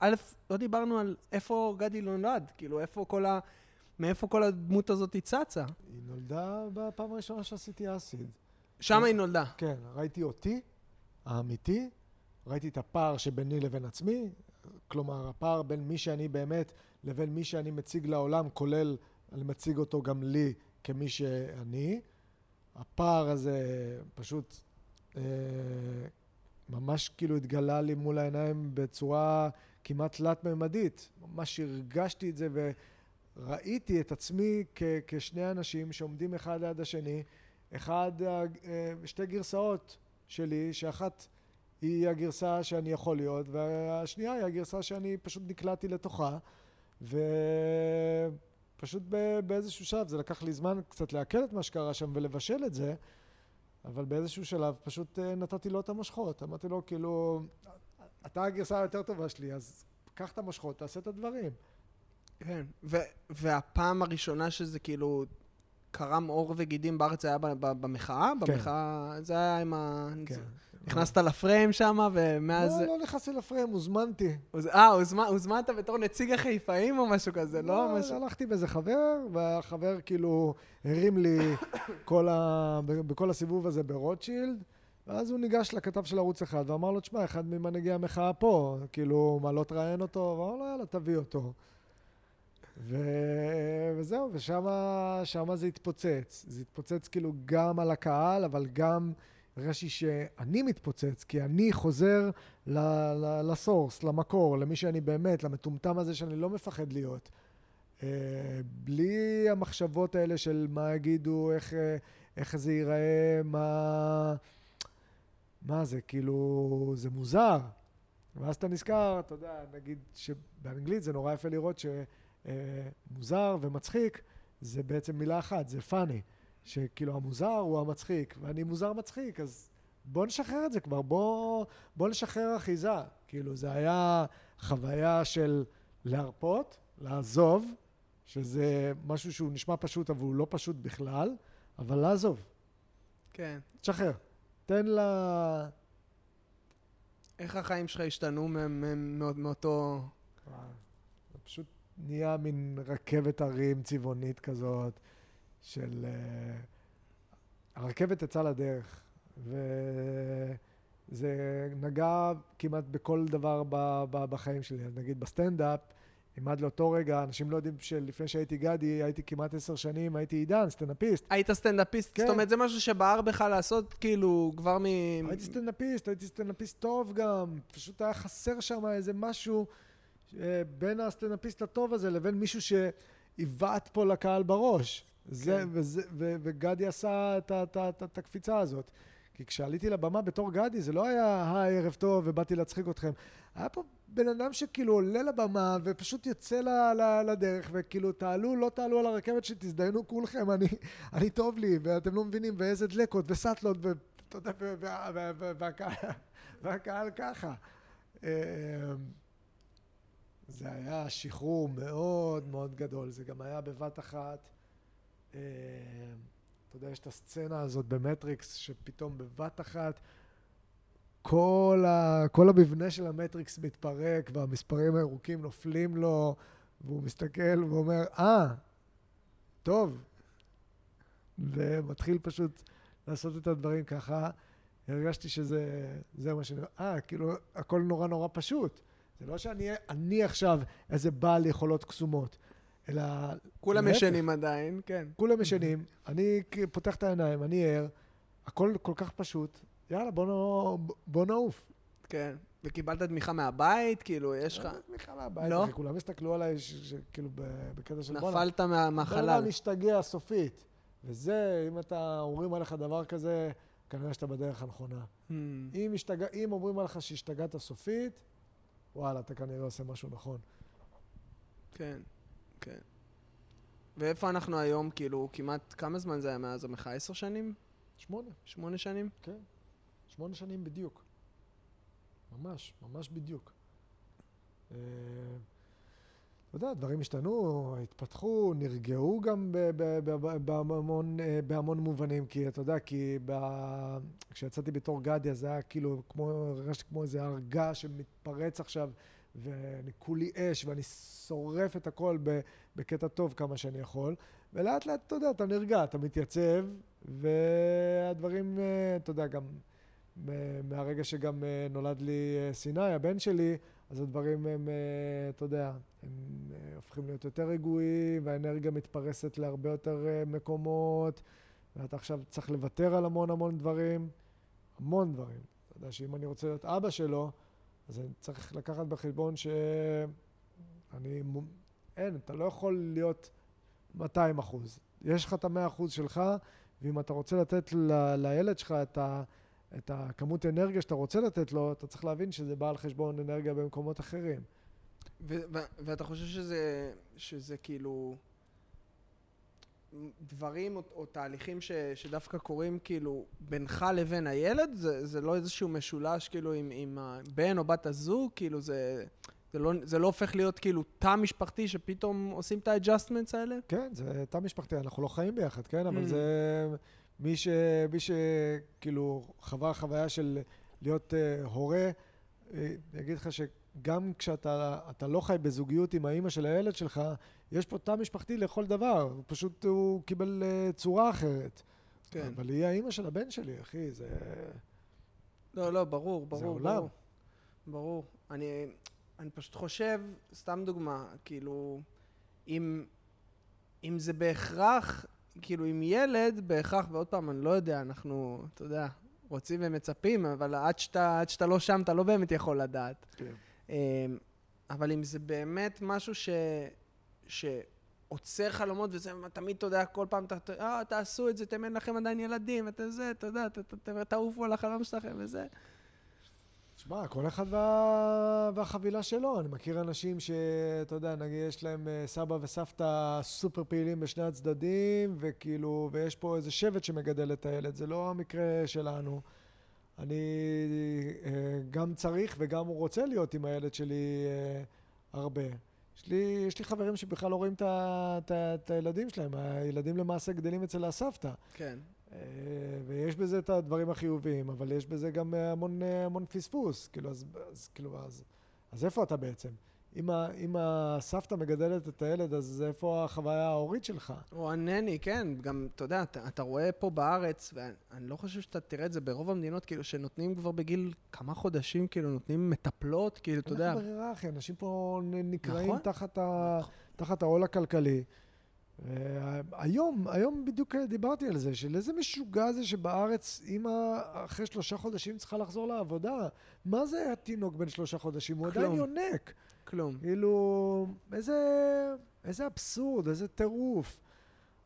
א', לא דיברנו על איפה גדי נולד, כאילו, איפה כל ה... מאיפה כל הדמות הזאת צצה. היא נולדה בפעם הראשונה שעשיתי אסיד. שם היא נולדה. כן, ראיתי אותי, האמיתי, ראיתי את הפער שביני לבין עצמי, כלומר, הפער בין מי שאני באמת לבין מי שאני מציג לעולם, כולל אני מציג אותו גם לי כמי שאני. הפער הזה פשוט אה, ממש כאילו התגלה לי מול העיניים בצורה כמעט תלת-ממדית. ממש הרגשתי את זה וראיתי את עצמי כ- כשני אנשים שעומדים אחד ליד השני, אחד, אה, שתי גרסאות שלי, שאחת היא הגרסה שאני יכול להיות, והשנייה היא הגרסה שאני פשוט נקלעתי לתוכה, ופשוט באיזשהו שלב, זה לקח לי זמן קצת לעכל את מה שקרה שם ולבשל את זה, אבל באיזשהו שלב פשוט אה, נתתי לו את המושכות. אמרתי לו, כאילו, אתה הגרסה היותר טובה שלי, אז קח את המושכות, תעשה את הדברים. כן. ו- והפעם הראשונה שזה כאילו קרם עור וגידים בארץ זה היה במחאה? כן. במחאה... זה היה עם ה... כן. נכנסת לפריים שם, ומאז... לא, לא נכנסתי לפריים, הוזמנתי. הוז- אה, הוזמנ- הוזמנת בתור נציג החיפאים או משהו כזה, לא? משהו... הלכתי באיזה חבר, והחבר כאילו הרים לי בכל הסיבוב הזה ברוטשילד, ואז הוא ניגש לכתב של ערוץ אחד ואמר לו, תשמע, אחד ממנהיגי המחאה פה, כאילו, מה, לא תראיין אותו? ואמר לו, יאללה, תביא אותו. ו... וזהו, ושם זה התפוצץ. זה התפוצץ כאילו גם על הקהל, אבל גם הרגשתי שאני מתפוצץ, כי אני חוזר ל... ל... לסורס, למקור, למי שאני באמת, למטומטם הזה שאני לא מפחד להיות. אה, בלי המחשבות האלה של מה יגידו, איך, אה, איך זה ייראה, מה... מה זה, כאילו, זה מוזר. ואז אתה נזכר, אתה יודע, נגיד שבאנגלית זה נורא יפה לראות שמוזר ומצחיק זה בעצם מילה אחת, זה פאני. שכאילו המוזר הוא המצחיק, ואני מוזר מצחיק, אז בוא נשחרר את זה כבר, בוא, בוא נשחרר אחיזה. כאילו, זה היה חוויה של להרפות, לעזוב, שזה משהו שהוא נשמע פשוט, אבל הוא לא פשוט בכלל, אבל לעזוב, כן. תשחרר. תן לה... איך החיים שלך השתנו מאותו... זה פשוט נהיה מין רכבת הרים צבעונית כזאת, של... אה, הרכבת יצאה לדרך, וזה נגע כמעט בכל דבר ב- ב- בחיים שלי. אז נגיד בסטנדאפ, אם עד לאותו רגע, אנשים לא יודעים שלפני שהייתי גדי, הייתי כמעט עשר שנים, הייתי עידן, סטנדאפיסט. היית סטנדאפיסט, כן. זאת אומרת, זה משהו שבער בך לעשות, כאילו, כבר מ... הייתי סטנדאפיסט, הייתי סטנדאפיסט טוב גם, פשוט היה חסר שם איזה משהו אה, בין הסטנדאפיסט הטוב הזה לבין מישהו שעיוות פה לקהל בראש. זה, כן. וזה, ו, וגדי עשה את, הקפיצה הזאת. כי כשעליתי לבמה בתור גדי, זה לא היה, היי, ערב טוב, ובאתי להצחיק אתכם. היה פה בן אדם שכאילו עולה לבמה ופשוט יוצא ל, ל, לדרך, וכאילו, תעלו, לא תעלו על הרכבת שתזדיינו כולכם, אני, אני טוב לי, ואתם לא מבינים, ואיזה דלקות, וסאטלות, ואתה יודע, והקהל, ככה. אה, זה היה שחרור מאוד מאוד גדול, זה גם היה בבת אחת. אה, אתה יודע, יש את הסצנה הזאת במטריקס, שפתאום בבת אחת כל, ה, כל המבנה של המטריקס מתפרק, והמספרים הירוקים נופלים לו, והוא מסתכל ואומר, אה, טוב. ומתחיל פשוט לעשות את הדברים ככה. הרגשתי שזה זה מה שאני... אה, כאילו, הכל נורא נורא פשוט. זה לא שאני אני עכשיו איזה בעל יכולות קסומות, אלא... כולם. ישנים עדיין, כן. כולם ישנים, אני פותח את העיניים, אני ער, הכל כל כך פשוט, יאללה, בוא. בוא נעוף. כן. וקיבלת תמיכה מהבית, כאילו, יש לך... אין תמיכה מהבית, לא? כולם הסתכלו עליי, כאילו, בקטע של. נפלת מהחלל. אדם משתגע סופית. וזה, אם אתה, אומרים עליך דבר כזה, כנראה שאתה בדרך הנכונה. Hmm. אם, השתג... אם אומרים לך שהשתגעת סופית, וואלה, אתה כנראה עושה משהו נכון. כן, כן. ואיפה אנחנו היום, כאילו, כמעט, כמה זמן זה היה מאז המחאה? עשר שנים? שמונה, שמונה שנים? כן. שמונה שנים בדיוק. ממש, ממש בדיוק. אה, אתה יודע, דברים השתנו, התפתחו, נרגעו גם בהמון, אה, בהמון מובנים, כי אתה יודע, כי ב... כשיצאתי בתור גדי, אז זה היה כאילו, כמו, הרגשתי כמו איזה הר געש שמתפרץ עכשיו, ואני כולי אש, ואני שורף את הכל בקטע טוב כמה שאני יכול, ולאט לאט, אתה יודע, אתה נרגע, אתה מתייצב, והדברים, אה, אתה יודע, גם מ- מהרגע שגם אה, נולד לי אה, סיני, הבן שלי, אז הדברים הם, אה, אתה יודע, הם אה, הופכים להיות יותר רגועים, והאנרגיה מתפרסת להרבה יותר אה, מקומות, ואתה עכשיו צריך לוותר על המון המון דברים, המון דברים. אתה יודע שאם אני רוצה להיות אבא שלו, אז אני צריך לקחת בחשבון שאני... אין, אתה לא יכול להיות 200 אחוז. יש לך את ה-100 אחוז שלך, ואם אתה רוצה לתת ל- לילד שלך את ה... את הכמות אנרגיה שאתה רוצה לתת לו, אתה צריך להבין שזה בא על חשבון אנרגיה במקומות אחרים. ו- ו- ואתה חושב שזה, שזה כאילו דברים או, או תהליכים ש, שדווקא קורים כאילו בינך לבין הילד? זה, זה לא איזשהו משולש כאילו עם, עם הבן או בת הזוג? כאילו זה, זה, לא, זה לא הופך להיות כאילו תא משפחתי שפתאום עושים את ה adjustments האלה? כן, זה תא משפחתי, אנחנו לא חיים ביחד, כן? אבל אממ. זה... מי ש... מי שכאילו חווה חוויה של להיות uh, הורה, אה, אני אגיד לך שגם כשאתה אתה לא חי בזוגיות עם האימא של הילד שלך, יש פה תא משפחתי לכל דבר, פשוט הוא קיבל uh, צורה אחרת. כן. אבל היא האימא של הבן שלי, אחי, זה... לא, לא, ברור, ברור, עולם. ברור. ברור. אני, אני פשוט חושב, סתם דוגמה, כאילו, אם, אם זה בהכרח, כאילו, עם ילד, בהכרח, ועוד פעם, אני לא יודע, אנחנו, אתה יודע, רוצים ומצפים, אבל עד שאתה, עד שאתה לא שם, אתה לא באמת יכול לדעת. כן. אמ, אבל אם זה באמת משהו ש... שעוצר חלומות, וזה תמיד, אתה יודע, כל פעם, אתה, אה, תעשו את זה, אתם אין לכם עדיין ילדים, אתה זה, אתה יודע, תעופו על החלום שלכם וזה. שמע, כל אחד וה... והחבילה שלו. אני מכיר אנשים שאתה יודע, נגיד יש להם אה, סבא וסבתא סופר פעילים בשני הצדדים, וכאילו, ויש פה איזה שבט שמגדל את הילד. זה לא המקרה שלנו. אני אה, גם צריך וגם רוצה להיות עם הילד שלי אה, הרבה. יש לי, יש לי חברים שבכלל לא רואים את, הילדים שלהם. הילדים למעשה גדלים אצל הסבתא. כן. אה, ויש בזה את הדברים החיוביים, אבל יש בזה גם המון, המון פספוס. כאילו, אז, אז, כאילו, אז, אז איפה אתה בעצם? אם, ה, אם הסבתא מגדלת את הילד, אז איפה החוויה ההורית שלך? או הנני, כן, גם, אתה יודע, אתה, אתה רואה פה בארץ, ואני לא חושב שאתה תראה את זה ברוב המדינות, כאילו, שנותנים כבר בגיל כמה חודשים, כאילו, נותנים מטפלות, כאילו, אתה יודע. אין לך ברירה, אחי. אנשים פה נקרעים נכון. תחת, ה, תחת העול הכלכלי. אה, היום, היום בדיוק דיברתי על זה, של איזה משוגע זה שבארץ אימא אחרי שלושה חודשים צריכה לחזור לעבודה. מה זה התינוק בן שלושה חודשים? הוא עדיין. יונק. כלום. כאילו, איזה, איזה אבסורד, איזה טירוף.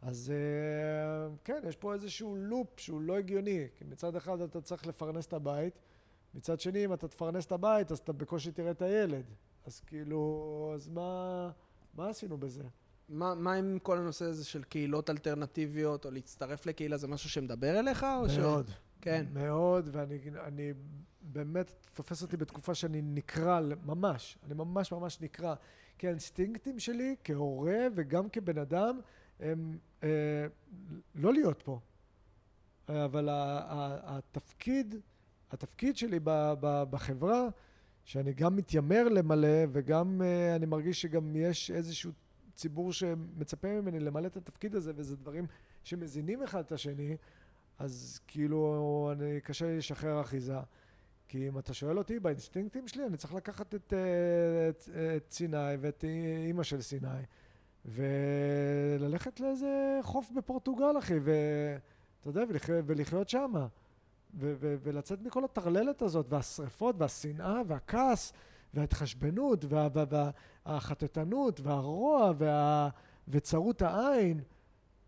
אז אה, כן, יש פה איזשהו לופ שהוא לא הגיוני. כי מצד אחד אתה צריך לפרנס את הבית, מצד שני, אם אתה תפרנס את הבית, אז אתה בקושי תראה את הילד. אז כאילו, אז מה, מה עשינו בזה? מה, מה עם כל הנושא הזה של קהילות אלטרנטיביות, או להצטרף לקהילה, זה משהו שמדבר אליך, או ש... מאוד. כן. מאוד, ואני אני, באמת, תופס אותי בתקופה שאני נקרע, ממש, אני ממש ממש נקרע. כי האינסטינקטים שלי כהורה וגם כבן אדם, הם אה, לא להיות פה. אבל התפקיד, התפקיד שלי בחברה, שאני גם מתיימר למלא, וגם אה, אני מרגיש שגם יש איזשהו ציבור שמצפה ממני למלא את התפקיד הזה, וזה דברים שמזינים אחד את השני, אז כאילו, אני, קשה לי לשחרר אחיזה. כי אם אתה שואל אותי, באינסטינקטים שלי, אני צריך לקחת את, אה, את, את סיני ואת אימא של סיני, וללכת לאיזה חוף בפורטוגל, אחי, ואתה יודע, ולחיות, ולחיות ו- ולצאת מכל הטרללת הזאת, והשריפות, והשנאה, והכעס, וההתחשבנות, וה- וה- והחטטנות, והרוע, וה- וצרות העין.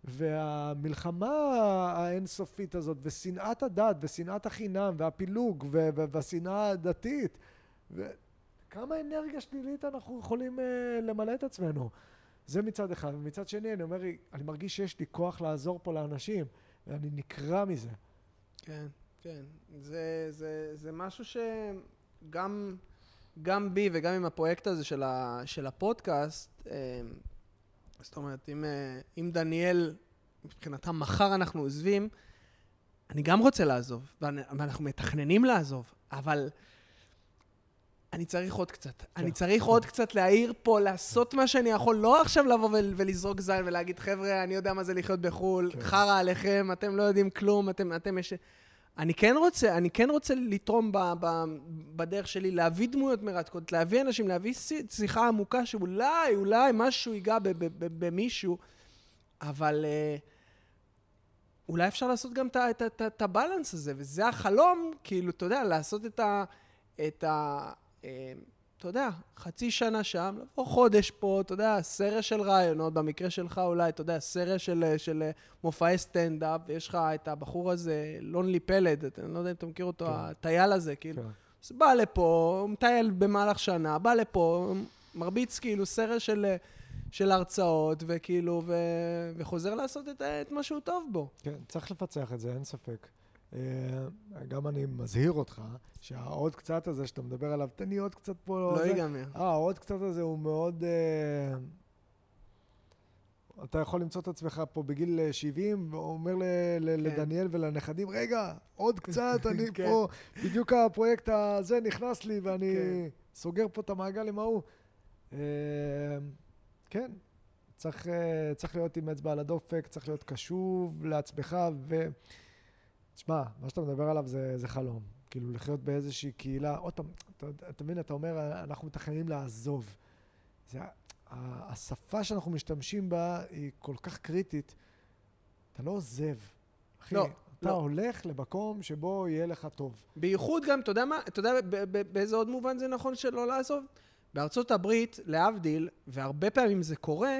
והמלחמה האינסופית הזאת, ושנאת הדת, ושנאת החינם, והפילוג, והשנאה הדתית, וכמה אנרגיה שלילית אנחנו יכולים uh, למלא את עצמנו. זה מצד אחד. ומצד שני, אני אומר, אני מרגיש שיש לי כוח לעזור פה לאנשים, ואני נקרע מזה. כן, כן. זה, זה, זה משהו שגם גם בי וגם עם הפרויקט הזה של, ה, של הפודקאסט, אה, זאת אומרת, אם, אה, אם דניאל, מבחינתם מחר אנחנו עוזבים, אני גם רוצה לעזוב, ואנחנו מתכננים לעזוב, אבל אני צריך עוד קצת. כן. אני צריך עוד קצת להעיר פה, לעשות מה שאני יכול, לא עכשיו לבוא ולזרוק זין ולהגיד, חבר'ה, אני יודע מה זה לחיות בחו"ל, כן. חרא עליכם, אתם לא יודעים כלום, אתם, אתם יש... אני כן רוצה, אני כן רוצה לתרום ב, ב, בדרך שלי, להביא דמויות מרתקות, להביא אנשים, להביא שיחה עמוקה שאולי, אולי משהו ייגע במישהו, אבל אה, אולי אפשר לעשות גם את הבלנס הזה, וזה החלום, כאילו, אתה יודע, לעשות את ה... את ה אה, אתה יודע, חצי שנה שם, או חודש פה, אתה יודע, סריה של רעיונות, במקרה שלך אולי, אתה יודע, סריה של, של מופעי סטנדאפ, ויש לך את הבחור הזה, לונלי פלד, אני לא יודע אם אתה מכיר אותו, כן. הטייל הזה, כאילו. כן. אז בא לפה, מטייל במהלך שנה, בא לפה, מרביץ כאילו סריה של, של הרצאות, וכאילו, ו, וחוזר לעשות את, את מה שהוא טוב בו. כן, צריך לפצח את זה, אין ספק. אה, גם אני מזהיר אותך, שהעוד קצת הזה שאתה מדבר עליו, תן לי עוד קצת פה. לא ייגמר. אה, העוד קצת הזה הוא מאוד... אה, אתה יכול למצוא את עצמך פה בגיל 70, ואומר כן. לדניאל ולנכדים, רגע, עוד קצת, אני כן. פה, בדיוק הפרויקט הזה נכנס לי, ואני כן. סוגר פה את המעגל עם ההוא. כן, צריך, צריך להיות עם אצבע על הדופק, צריך להיות קשוב לעצמך, ו... תשמע, מה שאתה מדבר עליו זה, זה חלום. כאילו, לחיות באיזושהי קהילה, עוד פעם, אתה, אתה מבין, אתה אומר, אנחנו מתכננים לעזוב. זה, השפה שאנחנו משתמשים בה היא כל כך קריטית. אתה לא עוזב. אחי, לא, אתה לא. הולך למקום שבו יהיה לך טוב. בייחוד גם, אתה יודע מה, אתה יודע באיזה עוד מובן זה נכון שלא לעזוב? בארצות הברית, להבדיל, והרבה פעמים זה קורה,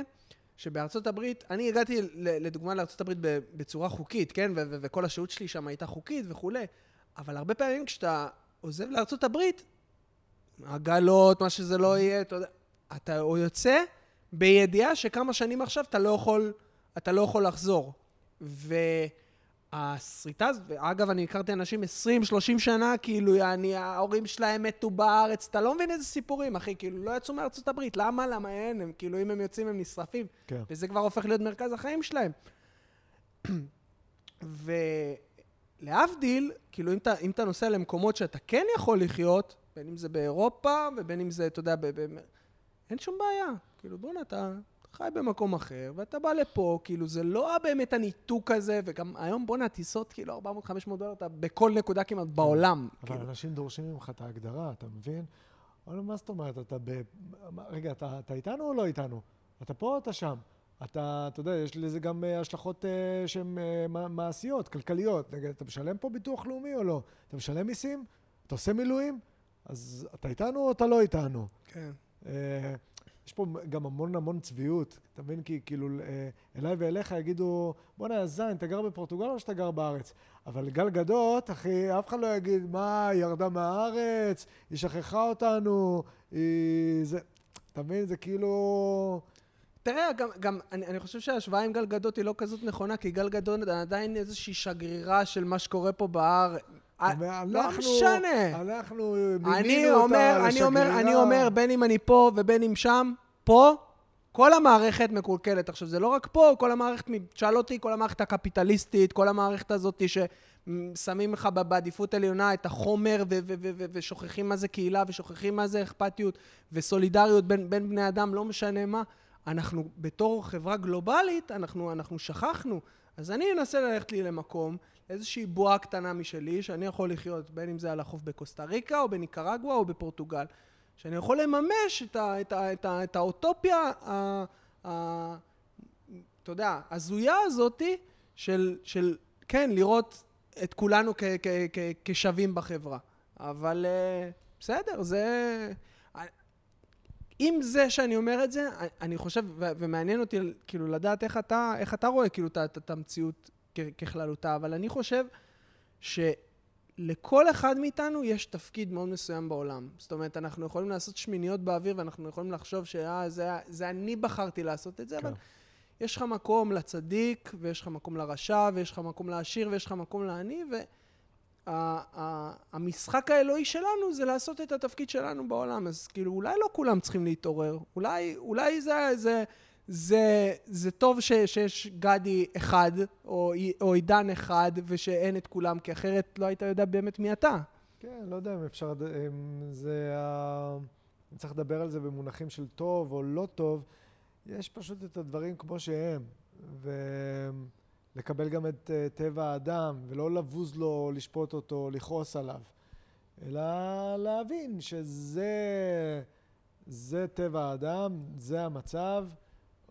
שבארצות הברית, אני הגעתי לדוגמה לארצות הברית בצורה חוקית, כן? ו- ו- וכל השהות שלי שם הייתה חוקית וכולי, אבל הרבה פעמים כשאתה עוזב לארצות הברית, עגלות, מה שזה לא יהיה, אתה יודע, אתה יוצא בידיעה שכמה שנים עכשיו אתה לא יכול, אתה לא יכול לחזור. ו... הסריטה הזאת, ואגב, אני הכרתי אנשים 20-30 שנה, כאילו, אני, ההורים שלהם מתו בארץ, אתה לא מבין איזה סיפורים, אחי, כאילו, לא יצאו מארצות הברית, למה? למה אין? הם, כאילו, אם הם יוצאים, הם נשרפים. כן. וזה כבר הופך להיות מרכז החיים שלהם. ולהבדיל, כאילו, אם אתה, אם אתה נוסע למקומות שאתה כן יכול לחיות, בין אם זה באירופה, ובין אם זה, אתה יודע, ב, ב, אין שום בעיה. כאילו, בוא'נה, אתה... חי במקום אחר, ואתה בא לפה, כאילו, זה לא באמת הניתוק הזה, וגם היום, בואנה, טיסות, כאילו, 400-500 דולר, אתה בכל נקודה כמעט כן. בעולם. אבל כאילו. אנשים דורשים ממך את ההגדרה, אתה מבין? אבל מה זאת אומרת, אתה ב... רגע, אתה, אתה איתנו או לא איתנו? אתה פה או אתה שם? אתה, אתה יודע, יש לזה גם אה, השלכות uh, שהן uh, מעשיות, כלכליות. נגיד, אתה משלם פה ביטוח לאומי או לא? אתה משלם מיסים? אתה עושה מילואים? אז אתה איתנו או אתה לא איתנו? כן. Uh, יש פה גם המון המון צביעות, אתה מבין? כי כאילו אה, אליי ואליך יגידו, בוא'נה, זין, אתה גר בפורטוגל או שאתה גר בארץ? אבל גל גדות, אחי, אף אחד לא יגיד, מה, היא ירדה מהארץ, היא שכחה אותנו, היא... זה... אתה מבין? זה כאילו... תראה, גם, גם אני, אני חושב שההשוואה עם גל גדות היא לא כזאת נכונה, כי גל גדות עדיין איזושהי שגרירה של מה שקורה פה בארץ. לא משנה. אנחנו מינינו אותה לשגרירה. אני אומר, בין אם אני פה ובין אם שם, פה, כל המערכת מקולקלת. עכשיו, זה לא רק פה, כל המערכת, תשאל אותי, כל המערכת הקפיטליסטית, כל המערכת הזאת ששמים לך בעדיפות עליונה את החומר ושוכחים מה זה קהילה ושוכחים מה זה אכפתיות וסולידריות בין, בין בני אדם, לא משנה מה. אנחנו בתור חברה גלובלית, אנחנו, אנחנו שכחנו. אז אני אנסה ללכת לי למקום איזושהי בועה קטנה משלי, שאני יכול לחיות בין אם זה על החוף בקוסטה ריקה, או בניקרגואה, או בפורטוגל. שאני יכול לממש את, ה, את, ה, את, ה, את האוטופיה, ה, ה, אתה יודע, הזויה הזאתי של, של, כן, לראות את כולנו כ, כ, כ, כשווים בחברה. אבל uh, בסדר, זה... עם זה שאני אומר את זה, אני חושב, ומעניין אותי כאילו לדעת איך אתה, איך אתה רואה כאילו את המציאות ככללותה, אבל אני חושב שלכל אחד מאיתנו יש תפקיד מאוד מסוים בעולם. זאת אומרת, אנחנו יכולים לעשות שמיניות באוויר ואנחנו יכולים לחשוב שאה, זה, זה אני בחרתי לעשות את זה, כן. אבל יש לך מקום לצדיק, ויש לך מקום לרשע, ויש לך מקום לעשיר, ויש לך מקום לעני, ו... המשחק האלוהי שלנו זה לעשות את התפקיד שלנו בעולם. אז כאילו, אולי לא כולם צריכים להתעורר. אולי, אולי זה, זה, זה, זה טוב ש, שיש גדי אחד, או, או עידן אחד, ושאין את כולם, כי אחרת לא היית יודע באמת מי אתה. כן, לא יודע אם אפשר... אם זה ה... צריך לדבר על זה במונחים של טוב או לא טוב. יש פשוט את הדברים כמו שהם. ו... לקבל גם את uh, טבע האדם, ולא לבוז לו, לשפוט אותו, לכעוס עליו, אלא להבין שזה זה טבע האדם, זה המצב.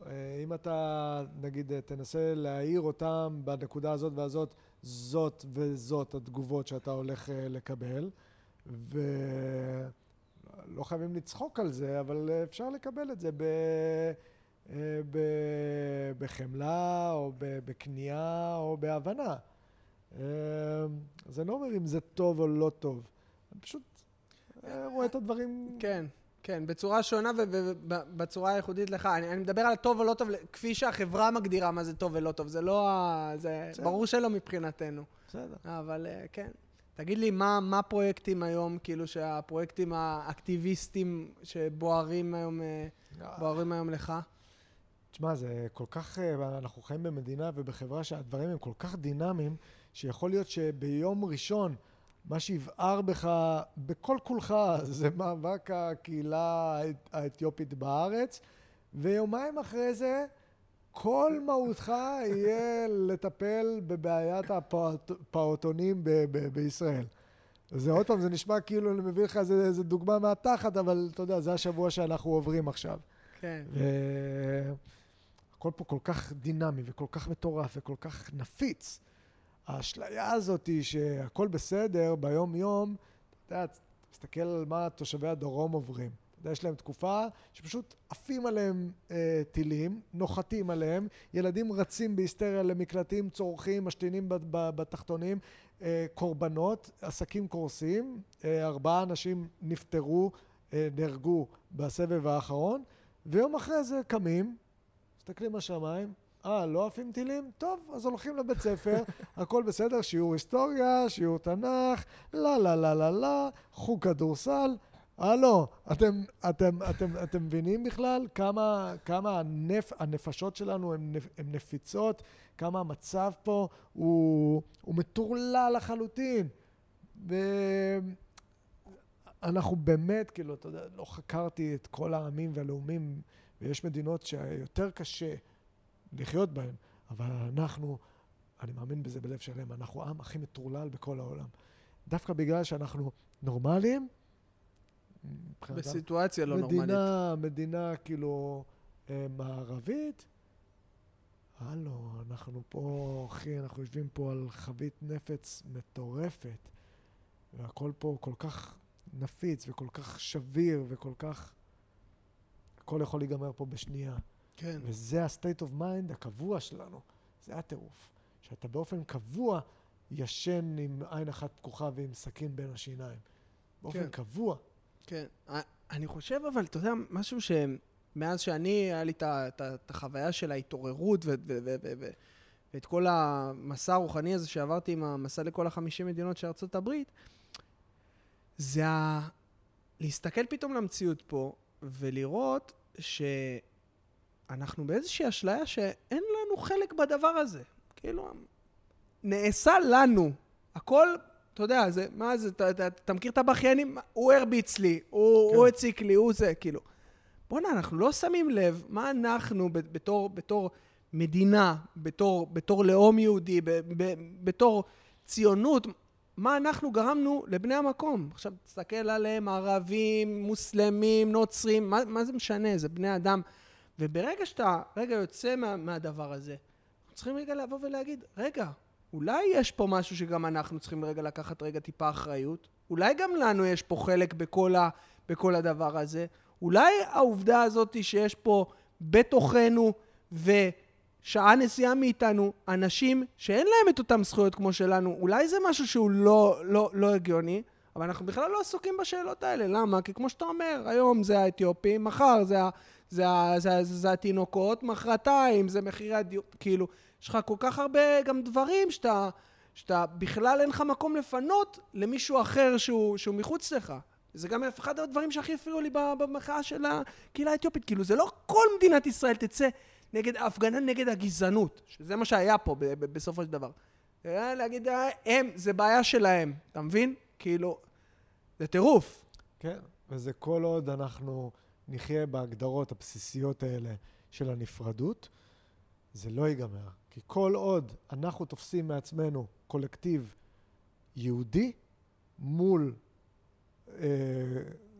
Uh, אם אתה, נגיד, uh, תנסה להעיר אותם בנקודה הזאת והזאת, זאת וזאת התגובות שאתה הולך uh, לקבל, ולא חייבים לצחוק על זה, אבל אפשר לקבל את זה ב... אה, בחמלה או בכניעה או בהבנה. אה, אז אני לא אומר אם זה טוב או לא טוב, אני פשוט אה, רואה את הדברים... כן, כן, בצורה שונה ובצורה הייחודית לך. אני, אני מדבר על טוב או לא טוב, כפי שהחברה מגדירה מה זה טוב ולא טוב. זה לא ה... זה בסדר. ברור שלא מבחינתנו. בסדר. אבל כן. תגיד לי, מה, מה הפרויקטים היום, כאילו שהפרויקטים האקטיביסטים שבוערים היום, בוערים היום לך? תשמע, זה כל כך, אה, אנחנו חיים במדינה ובחברה שהדברים הם כל כך דינמיים, שיכול להיות שביום ראשון מה שיבער בך בכל כולך זה מאבק הקהילה האתיופית בארץ, ויומיים אחרי זה כל מהותך יהיה לטפל בבעיית הפעוטונים ב- ב- בישראל. זה עוד פעם, זה נשמע כאילו אני מביא לך איזה דוגמה מהתחת, אבל אתה יודע, זה השבוע שאנחנו עוברים עכשיו. כן. ו... הכל פה כל כך דינמי וכל כך מטורף וכל כך נפיץ. האשליה הזאת היא שהכל בסדר ביום-יום, אתה יודע, תסתכל על מה תושבי הדרום עוברים. אתה יודע, יש להם תקופה שפשוט עפים עליהם אה, טילים, נוחתים עליהם, ילדים רצים בהיסטריה למקלטים, צורכים, משתינים בתחתונים, אה, קורבנות, עסקים קורסים, אה, ארבעה אנשים נפטרו, אה, נהרגו בסבב האחרון, ויום אחרי זה קמים, מסתכלים בשמיים, אה, לא עפים טילים? טוב, אז הולכים לבית ספר, הכל בסדר, שיעור היסטוריה, שיעור תנ"ך, לא, לא, לא, לא, לא, חוג כדורסל. הלו, אתם, אתם, אתם, אתם מבינים בכלל כמה, כמה הנפ, הנפשות שלנו הן נפיצות, כמה המצב פה הוא, הוא מטורלל לחלוטין. ואנחנו באמת, כאילו, אתה יודע, לא חקרתי את כל העמים והלאומים ויש מדינות שיותר קשה לחיות בהן, אבל אנחנו, אני מאמין בזה בלב שלם, אנחנו העם הכי מטורלל בכל העולם. דווקא בגלל שאנחנו נורמליים, בסיטואציה לא מדינה, נורמלית. מדינה כאילו אה, מערבית, הלו, אנחנו פה, אחי, אנחנו יושבים פה על חבית נפץ מטורפת, והכל פה כל כך נפיץ וכל כך שביר וכל כך... הכל יכול להיגמר פה בשנייה. כן. וזה ה-state of mind הקבוע שלנו. זה הטירוף. שאתה באופן קבוע ישן עם עין אחת פקוחה ועם סכין בין השיניים. באופן כן. קבוע. כן. אני חושב, אבל, אתה יודע, משהו שמאז שאני, היה לי את החוויה של ההתעוררות ואת כל המסע הרוחני הזה שעברתי עם המסע לכל החמישים מדינות של ארצות הברית, זה ה... להסתכל פתאום למציאות פה ולראות שאנחנו באיזושהי אשליה שאין לנו חלק בדבר הזה. כאילו, נעשה לנו. הכל, אתה יודע, זה, מה זה, אתה, אתה, אתה מכיר את הבכיינים? הוא הרביץ לי, הוא, כן. הוא הציק לי, הוא זה, כאילו. בואנה, אנחנו לא שמים לב מה אנחנו בתור, בתור מדינה, בתור, בתור לאום יהודי, ב, ב, בתור ציונות, מה אנחנו גרמנו לבני המקום. עכשיו, תסתכל עליהם, ערבים, מוסלמים, נוצרים, מה, מה זה משנה? זה בני אדם. וברגע שאתה רגע יוצא מה, מהדבר הזה, אנחנו צריכים רגע לבוא ולהגיד, רגע, אולי יש פה משהו שגם אנחנו צריכים רגע לקחת רגע טיפה אחריות? אולי גם לנו יש פה חלק בכל, ה, בכל הדבר הזה? אולי העובדה הזאת שיש פה בתוכנו ושעה נסיעה מאיתנו אנשים שאין להם את אותן זכויות כמו שלנו, אולי זה משהו שהוא לא, לא, לא הגיוני, אבל אנחנו בכלל לא עסוקים בשאלות האלה. למה? כי כמו שאתה אומר, היום זה האתיופים, מחר זה, זה, זה, זה, זה, התינוקות, מחרתיים זה מחירי הדיור, כאילו, יש לך כל כך הרבה גם דברים שאתה, שאתה בכלל אין לך מקום לפנות למישהו אחר שהוא, שהוא מחוץ לך. זה גם אחד הדברים שהכי הפריעו לי במחאה של הקהילה האתיופית. כאילו, זה לא כל מדינת ישראל תצא נגד, הפגנה נגד הגזענות, שזה מה שהיה פה בסופו של דבר. להגיד, אה, הם, זה בעיה שלהם, אתה מבין? כאילו, זה טירוף. כן, וזה כל עוד אנחנו נחיה בהגדרות הבסיסיות האלה של הנפרדות, זה לא ייגמר. כי כל עוד אנחנו תופסים מעצמנו קולקטיב יהודי מול אה,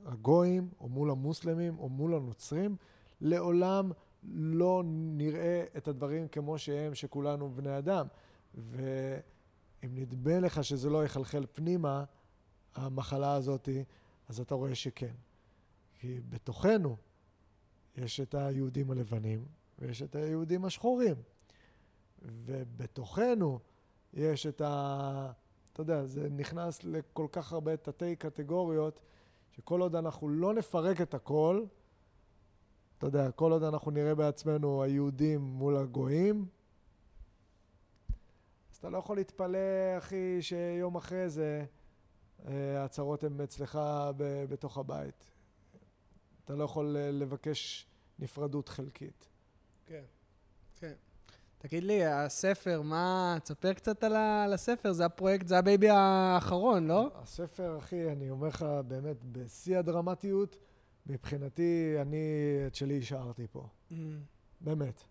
הגויים, או מול המוסלמים, או מול הנוצרים, לעולם לא נראה את הדברים כמו שהם, שכולנו בני אדם. ואם נדמה לך שזה לא יחלחל פנימה, המחלה הזאת, אז אתה רואה שכן. כי בתוכנו יש את היהודים הלבנים ויש את היהודים השחורים. ובתוכנו יש את ה... אתה יודע, זה נכנס לכל כך הרבה תתי קטגוריות, שכל עוד אנחנו לא נפרק את הכל, אתה יודע, כל עוד אנחנו נראה בעצמנו היהודים מול הגויים, אז אתה לא יכול להתפלא, אחי, שיום אחרי זה אה, ההצהרות הן אצלך בתוך הבית. אתה לא יכול אה, לבקש נפרדות חלקית. כן, כן. תגיד לי, הספר, מה... תספר קצת על הספר, זה הפרויקט, זה ה baby האחרון, לא? הספר, אחי, אני אומר לך, באמת, בשיא הדרמטיות, מבחינתי, אני את שלי השארתי פה. אממ. באמת.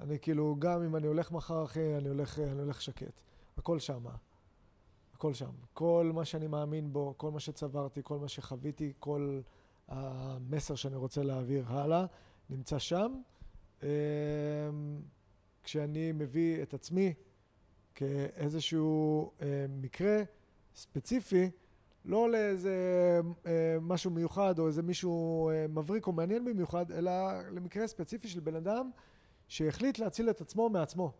אני כאילו, גם אם אני הולך מחר, אחי, אני הולך, אני הולך שקט. הכל שמה. הכל שם. כל מה שאני מאמין בו, כל מה שצברתי, כל מה שחוויתי, כל המסר שאני רוצה להעביר הלאה, נמצא שם. אמ, כשאני מביא את עצמי כאיזשהו אה, מקרה ספציפי, לא לאיזה אה, משהו מיוחד או איזה מישהו אה, מבריק או מעניין במיוחד, אלא למקרה ספציפי של בן אדם שהחליט להציל את עצמו מעצמו,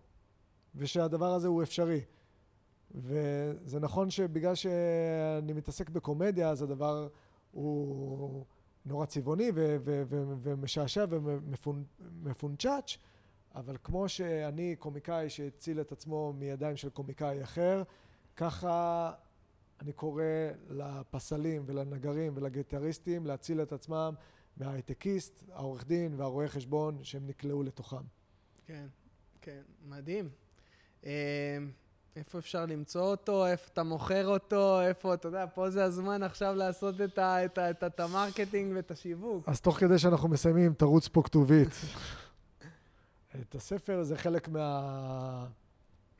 ושהדבר הזה הוא אפשרי. וזה נכון שבגלל שאני מתעסק בקומדיה, אז הדבר הוא נורא צבעוני ומשעשע ומפונצ'אץ', אבל כמו שאני קומיקאי שהציל את עצמו מידיים של קומיקאי אחר, ככה אני קורא לפסלים ולנגרים ולגיטריסטים להציל את עצמם מההייטקיסט, העורך דין והרואה חשבון שהם נקלעו לתוכם. כן, כן, מדהים. איפה אפשר למצוא אותו, איפה אתה מוכר אותו, איפה, אתה יודע, פה זה הזמן עכשיו לעשות את, ה, את, ה, את, ה, את ה marketing ואת השיווק. אז תוך כדי שאנחנו מסיימים, תרוץ פה כתובית. את הספר זה חלק מה...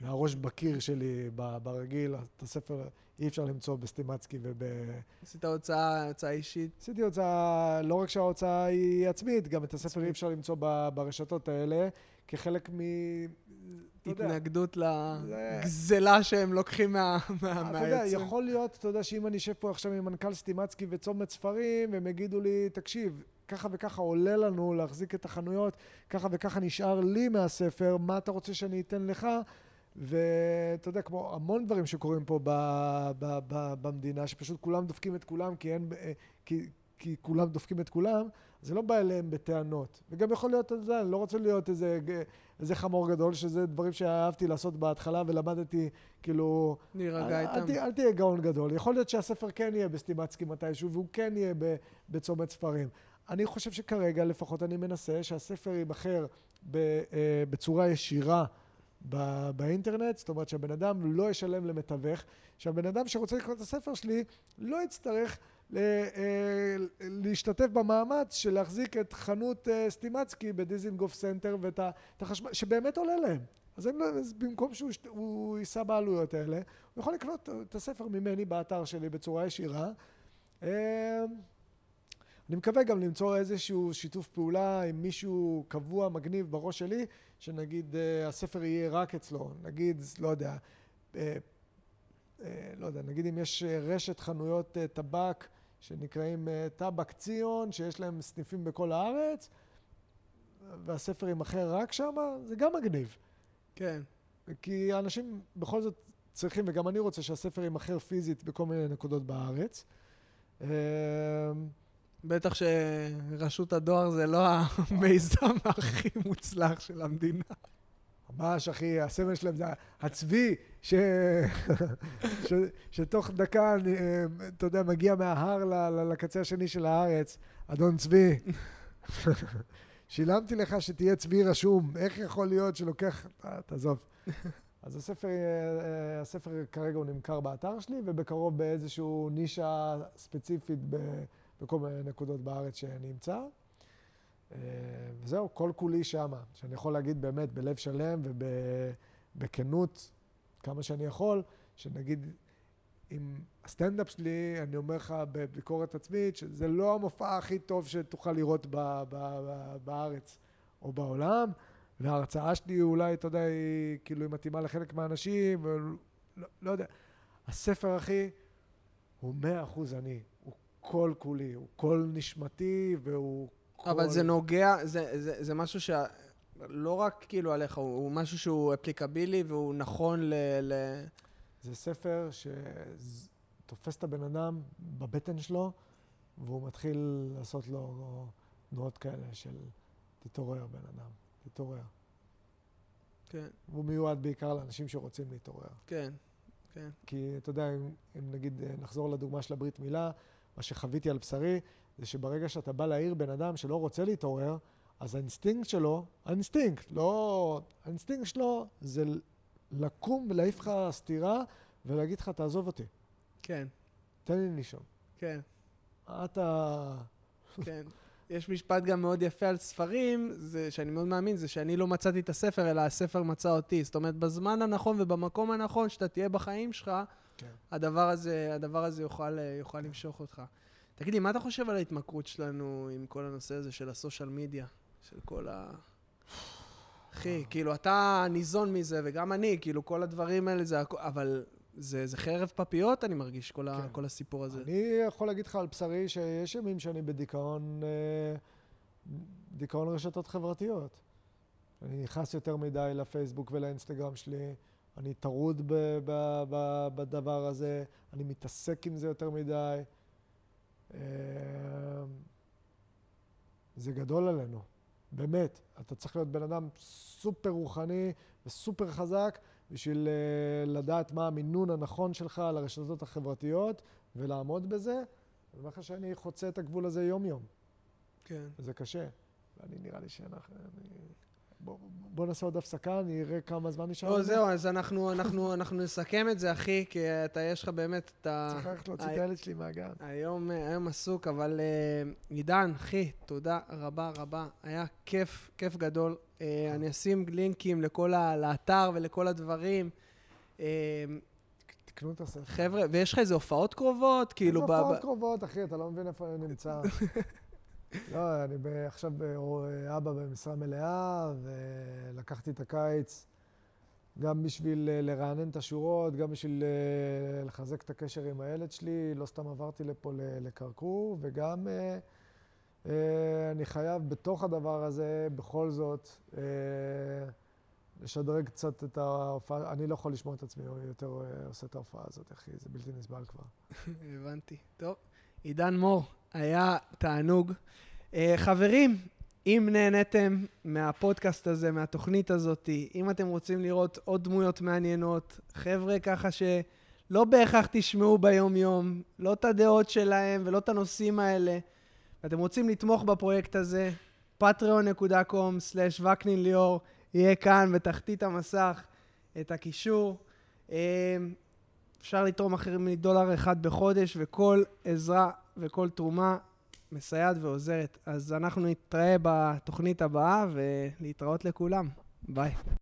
מהראש בקיר שלי ברגיל, את הספר אי אפשר למצוא בסטימצקי וב... עשית הוצאה, הוצאה אישית? עשיתי הוצאה, לא רק שההוצאה היא עצמית, גם את הספר אי אפשר למצוא ברשתות האלה, כחלק מ... התנגדות לגזלה שהם לוקחים מהיוצרים. אתה יודע, יכול להיות, אתה יודע, שאם אני אשב פה עכשיו עם מנכ"ל סטימצקי וצומת ספרים, הם יגידו לי, תקשיב, ככה וככה עולה לנו להחזיק את החנויות, ככה וככה נשאר לי מהספר, מה אתה רוצה שאני אתן לך? ואתה יודע, כמו המון דברים שקורים פה ב, ב, ב, במדינה, שפשוט כולם דופקים את כולם כי אין, כי, כי כולם דופקים את כולם, זה לא בא אליהם בטענות. וגם יכול להיות, אתה יודע, אני לא רוצה להיות איזה, איזה חמור גדול, שזה דברים שאהבתי לעשות בהתחלה ולמדתי, כאילו... להירגע איתם. אל, אל תהיה גאון גדול. יכול להיות שהספר כן יהיה בסטימצקי מתישהו, והוא כן יהיה בצומת ספרים. אני חושב שכרגע, לפחות אני מנסה, שהספר ייבחר אה, בצורה ישירה. באינטרנט, זאת אומרת שהבן אדם לא ישלם למתווך, שהבן אדם שרוצה לקרוא את הספר שלי לא יצטרך להשתתף במאמץ של להחזיק את חנות אה, סטימצקי בדיזינגוף סנטר ואת החשמל, שבאמת עולה להם. אז, הם, לא, אז במקום שהוא יישא בעלויות האלה, הוא יכול לקנות את הספר ממני באתר שלי בצורה ישירה. אה, אני מקווה גם למצוא איזשהו שיתוף פעולה עם מישהו קבוע, מגניב בראש שלי, שנגיד הספר יהיה רק אצלו. נגיד, לא יודע, לא יודע, נגיד אם יש רשת חנויות טבק שנקראים אה, טבק ציון, שיש להם סניפים בכל הארץ, והספר יימכר רק שם, זה גם מגניב. כן. כי אנשים בכל זאת צריכים, וגם אני רוצה שהספר יימכר פיזית בכל מיני נקודות בארץ. אה, בטח שרשות הדואר זה לא המיזם הכי מוצלח של המדינה. ממש, אחי, הסמל שלהם זה הצבי, ש... ש... שתוך דקה, אני, אה, אתה יודע, מגיע מההר ל... לקצה השני של הארץ. אדון צבי, שילמתי לך שתהיה צבי רשום, איך יכול להיות שלוקח... אה, תעזוב. אז הספר, אה, הספר כרגע הוא נמכר באתר שלי, ובקרוב באיזושהי נישה ספציפית בכל מיני נקודות בארץ שאני אמצא. אה, וזהו, כל כולי שמה, שאני יכול להגיד באמת בלב שלם ובכנות, כמה שאני יכול, שנגיד, עם הסטנדאפ שלי, אני אומר לך בביקורת עצמית, שזה לא המופע הכי טוב שתוכל לראות ב- ב- ב- בארץ או בעולם, וההרצאה שלי אולי, אתה יודע, היא כאילו היא מתאימה לחלק מהאנשים, ולא לא יודע. הספר, אחי, הוא מאה אחוז אני, הוא כל כולי, הוא כל נשמתי, והוא אבל זה נוגע, זה, זה, זה משהו שלא רק כאילו עליך, הוא, הוא משהו שהוא אפליקבילי והוא נכון ל... ל... זה ספר שתופס את הבן אדם בבטן שלו, והוא מתחיל לעשות לו תנועות כאלה של תתעורר בן אדם, תתעורר. כן. הוא מיועד בעיקר לאנשים שרוצים להתעורר. כן, כן. כי אתה יודע, אם, אם נגיד נחזור לדוגמה של הברית מילה, מה שחוויתי על בשרי, זה שברגע שאתה בא להעיר בן אדם שלא רוצה להתעורר, אז האינסטינקט שלו, האינסטינקט, לא... האינסטינקט שלו זה לקום ולהעיף לך סטירה ולהגיד לך, תעזוב אותי. כן. תן לי לישון. כן. אתה... כן. יש משפט גם מאוד יפה על ספרים, זה, שאני מאוד מאמין, זה שאני לא מצאתי את הספר, אלא הספר מצא אותי. זאת אומרת, בזמן הנכון ובמקום הנכון שאתה תהיה בחיים שלך, כן. הדבר הזה, הדבר הזה יוכל, יוכל למשוך אותך. תגיד לי, מה אתה חושב על ההתמכרות שלנו עם כל הנושא הזה של הסושיאל מדיה? של כל ה... אחי, כאילו, אתה ניזון מזה, וגם אני, כאילו, כל הדברים האלה זה... אבל זה, זה חרב פפיות, אני מרגיש, כל, כן. ה, כל הסיפור הזה. אני יכול להגיד לך על בשרי שיש ימים שאני בדיכאון, אה, דיכאון רשתות חברתיות. אני נכנס יותר מדי לפייסבוק ולאינסטגרם שלי, אני טרוד ב, ב, ב, בדבר הזה, אני מתעסק עם זה יותר מדי. אמ, זה גדול עלינו, באמת. אתה צריך להיות בן אדם סופר רוחני וסופר חזק בשביל אה, לדעת מה המינון הנכון שלך לרשתות החברתיות ולעמוד בזה. אני אומר לך שאני חוצה את הגבול הזה יום-יום. כן. זה קשה. ואני נראה לי שאנחנו... בוא, בוא נעשה עוד הפסקה, אני אראה כמה זמן נשאר. לא, זהו, אז אנחנו, אנחנו, אנחנו נסכם את זה, אחי, כי אתה, יש לך באמת את ה... צריך ללכת להוציא את הילד שלי מהגן. היום, היום עסוק, אבל uh, עידן, אחי, תודה רבה רבה. היה כיף, כיף גדול. Uh, אני אשים לינקים לכל ה... לאתר ולכל הדברים. Uh, תקנו את הספר. חבר'ה, ויש לך איזה הופעות קרובות? כאילו... איזה הופעות קרובות, אחי? אתה לא מבין איפה אני נמצא. לא, אני עכשיו אבא במשרה מלאה, ולקחתי את הקיץ גם בשביל אה, לרענן את השורות, גם בשביל אה, לחזק את הקשר עם הילד שלי. לא סתם עברתי לפה לקרקור, וגם אה, אני חייב בתוך הדבר הזה, בכל זאת, לשדרג קצת את ההופעה. אני לא יכול לשמוע את עצמי יותר עושה את ההופעה הזאת, אחי, זה בלתי נסבל כבר. הבנתי. טוב. עידן מור, היה תענוג. Uh, חברים, אם נהניתם מהפודקאסט הזה, מהתוכנית הזאת, אם אתם רוצים לראות עוד דמויות מעניינות, חבר'ה ככה שלא בהכרח תשמעו ביום-יום, לא את הדעות שלהם ולא את הנושאים האלה, ואתם רוצים לתמוך בפרויקט הזה, patreon.com/וקנין ליאור, יהיה כאן בתחתית המסך את הקישור. אה, אפשר לתרום אחרים מדולר אחד בחודש, וכל עזרה וכל תרומה מסייעת ועוזרת. אז אנחנו נתראה בתוכנית הבאה, ולהתראות לכולם. ביי.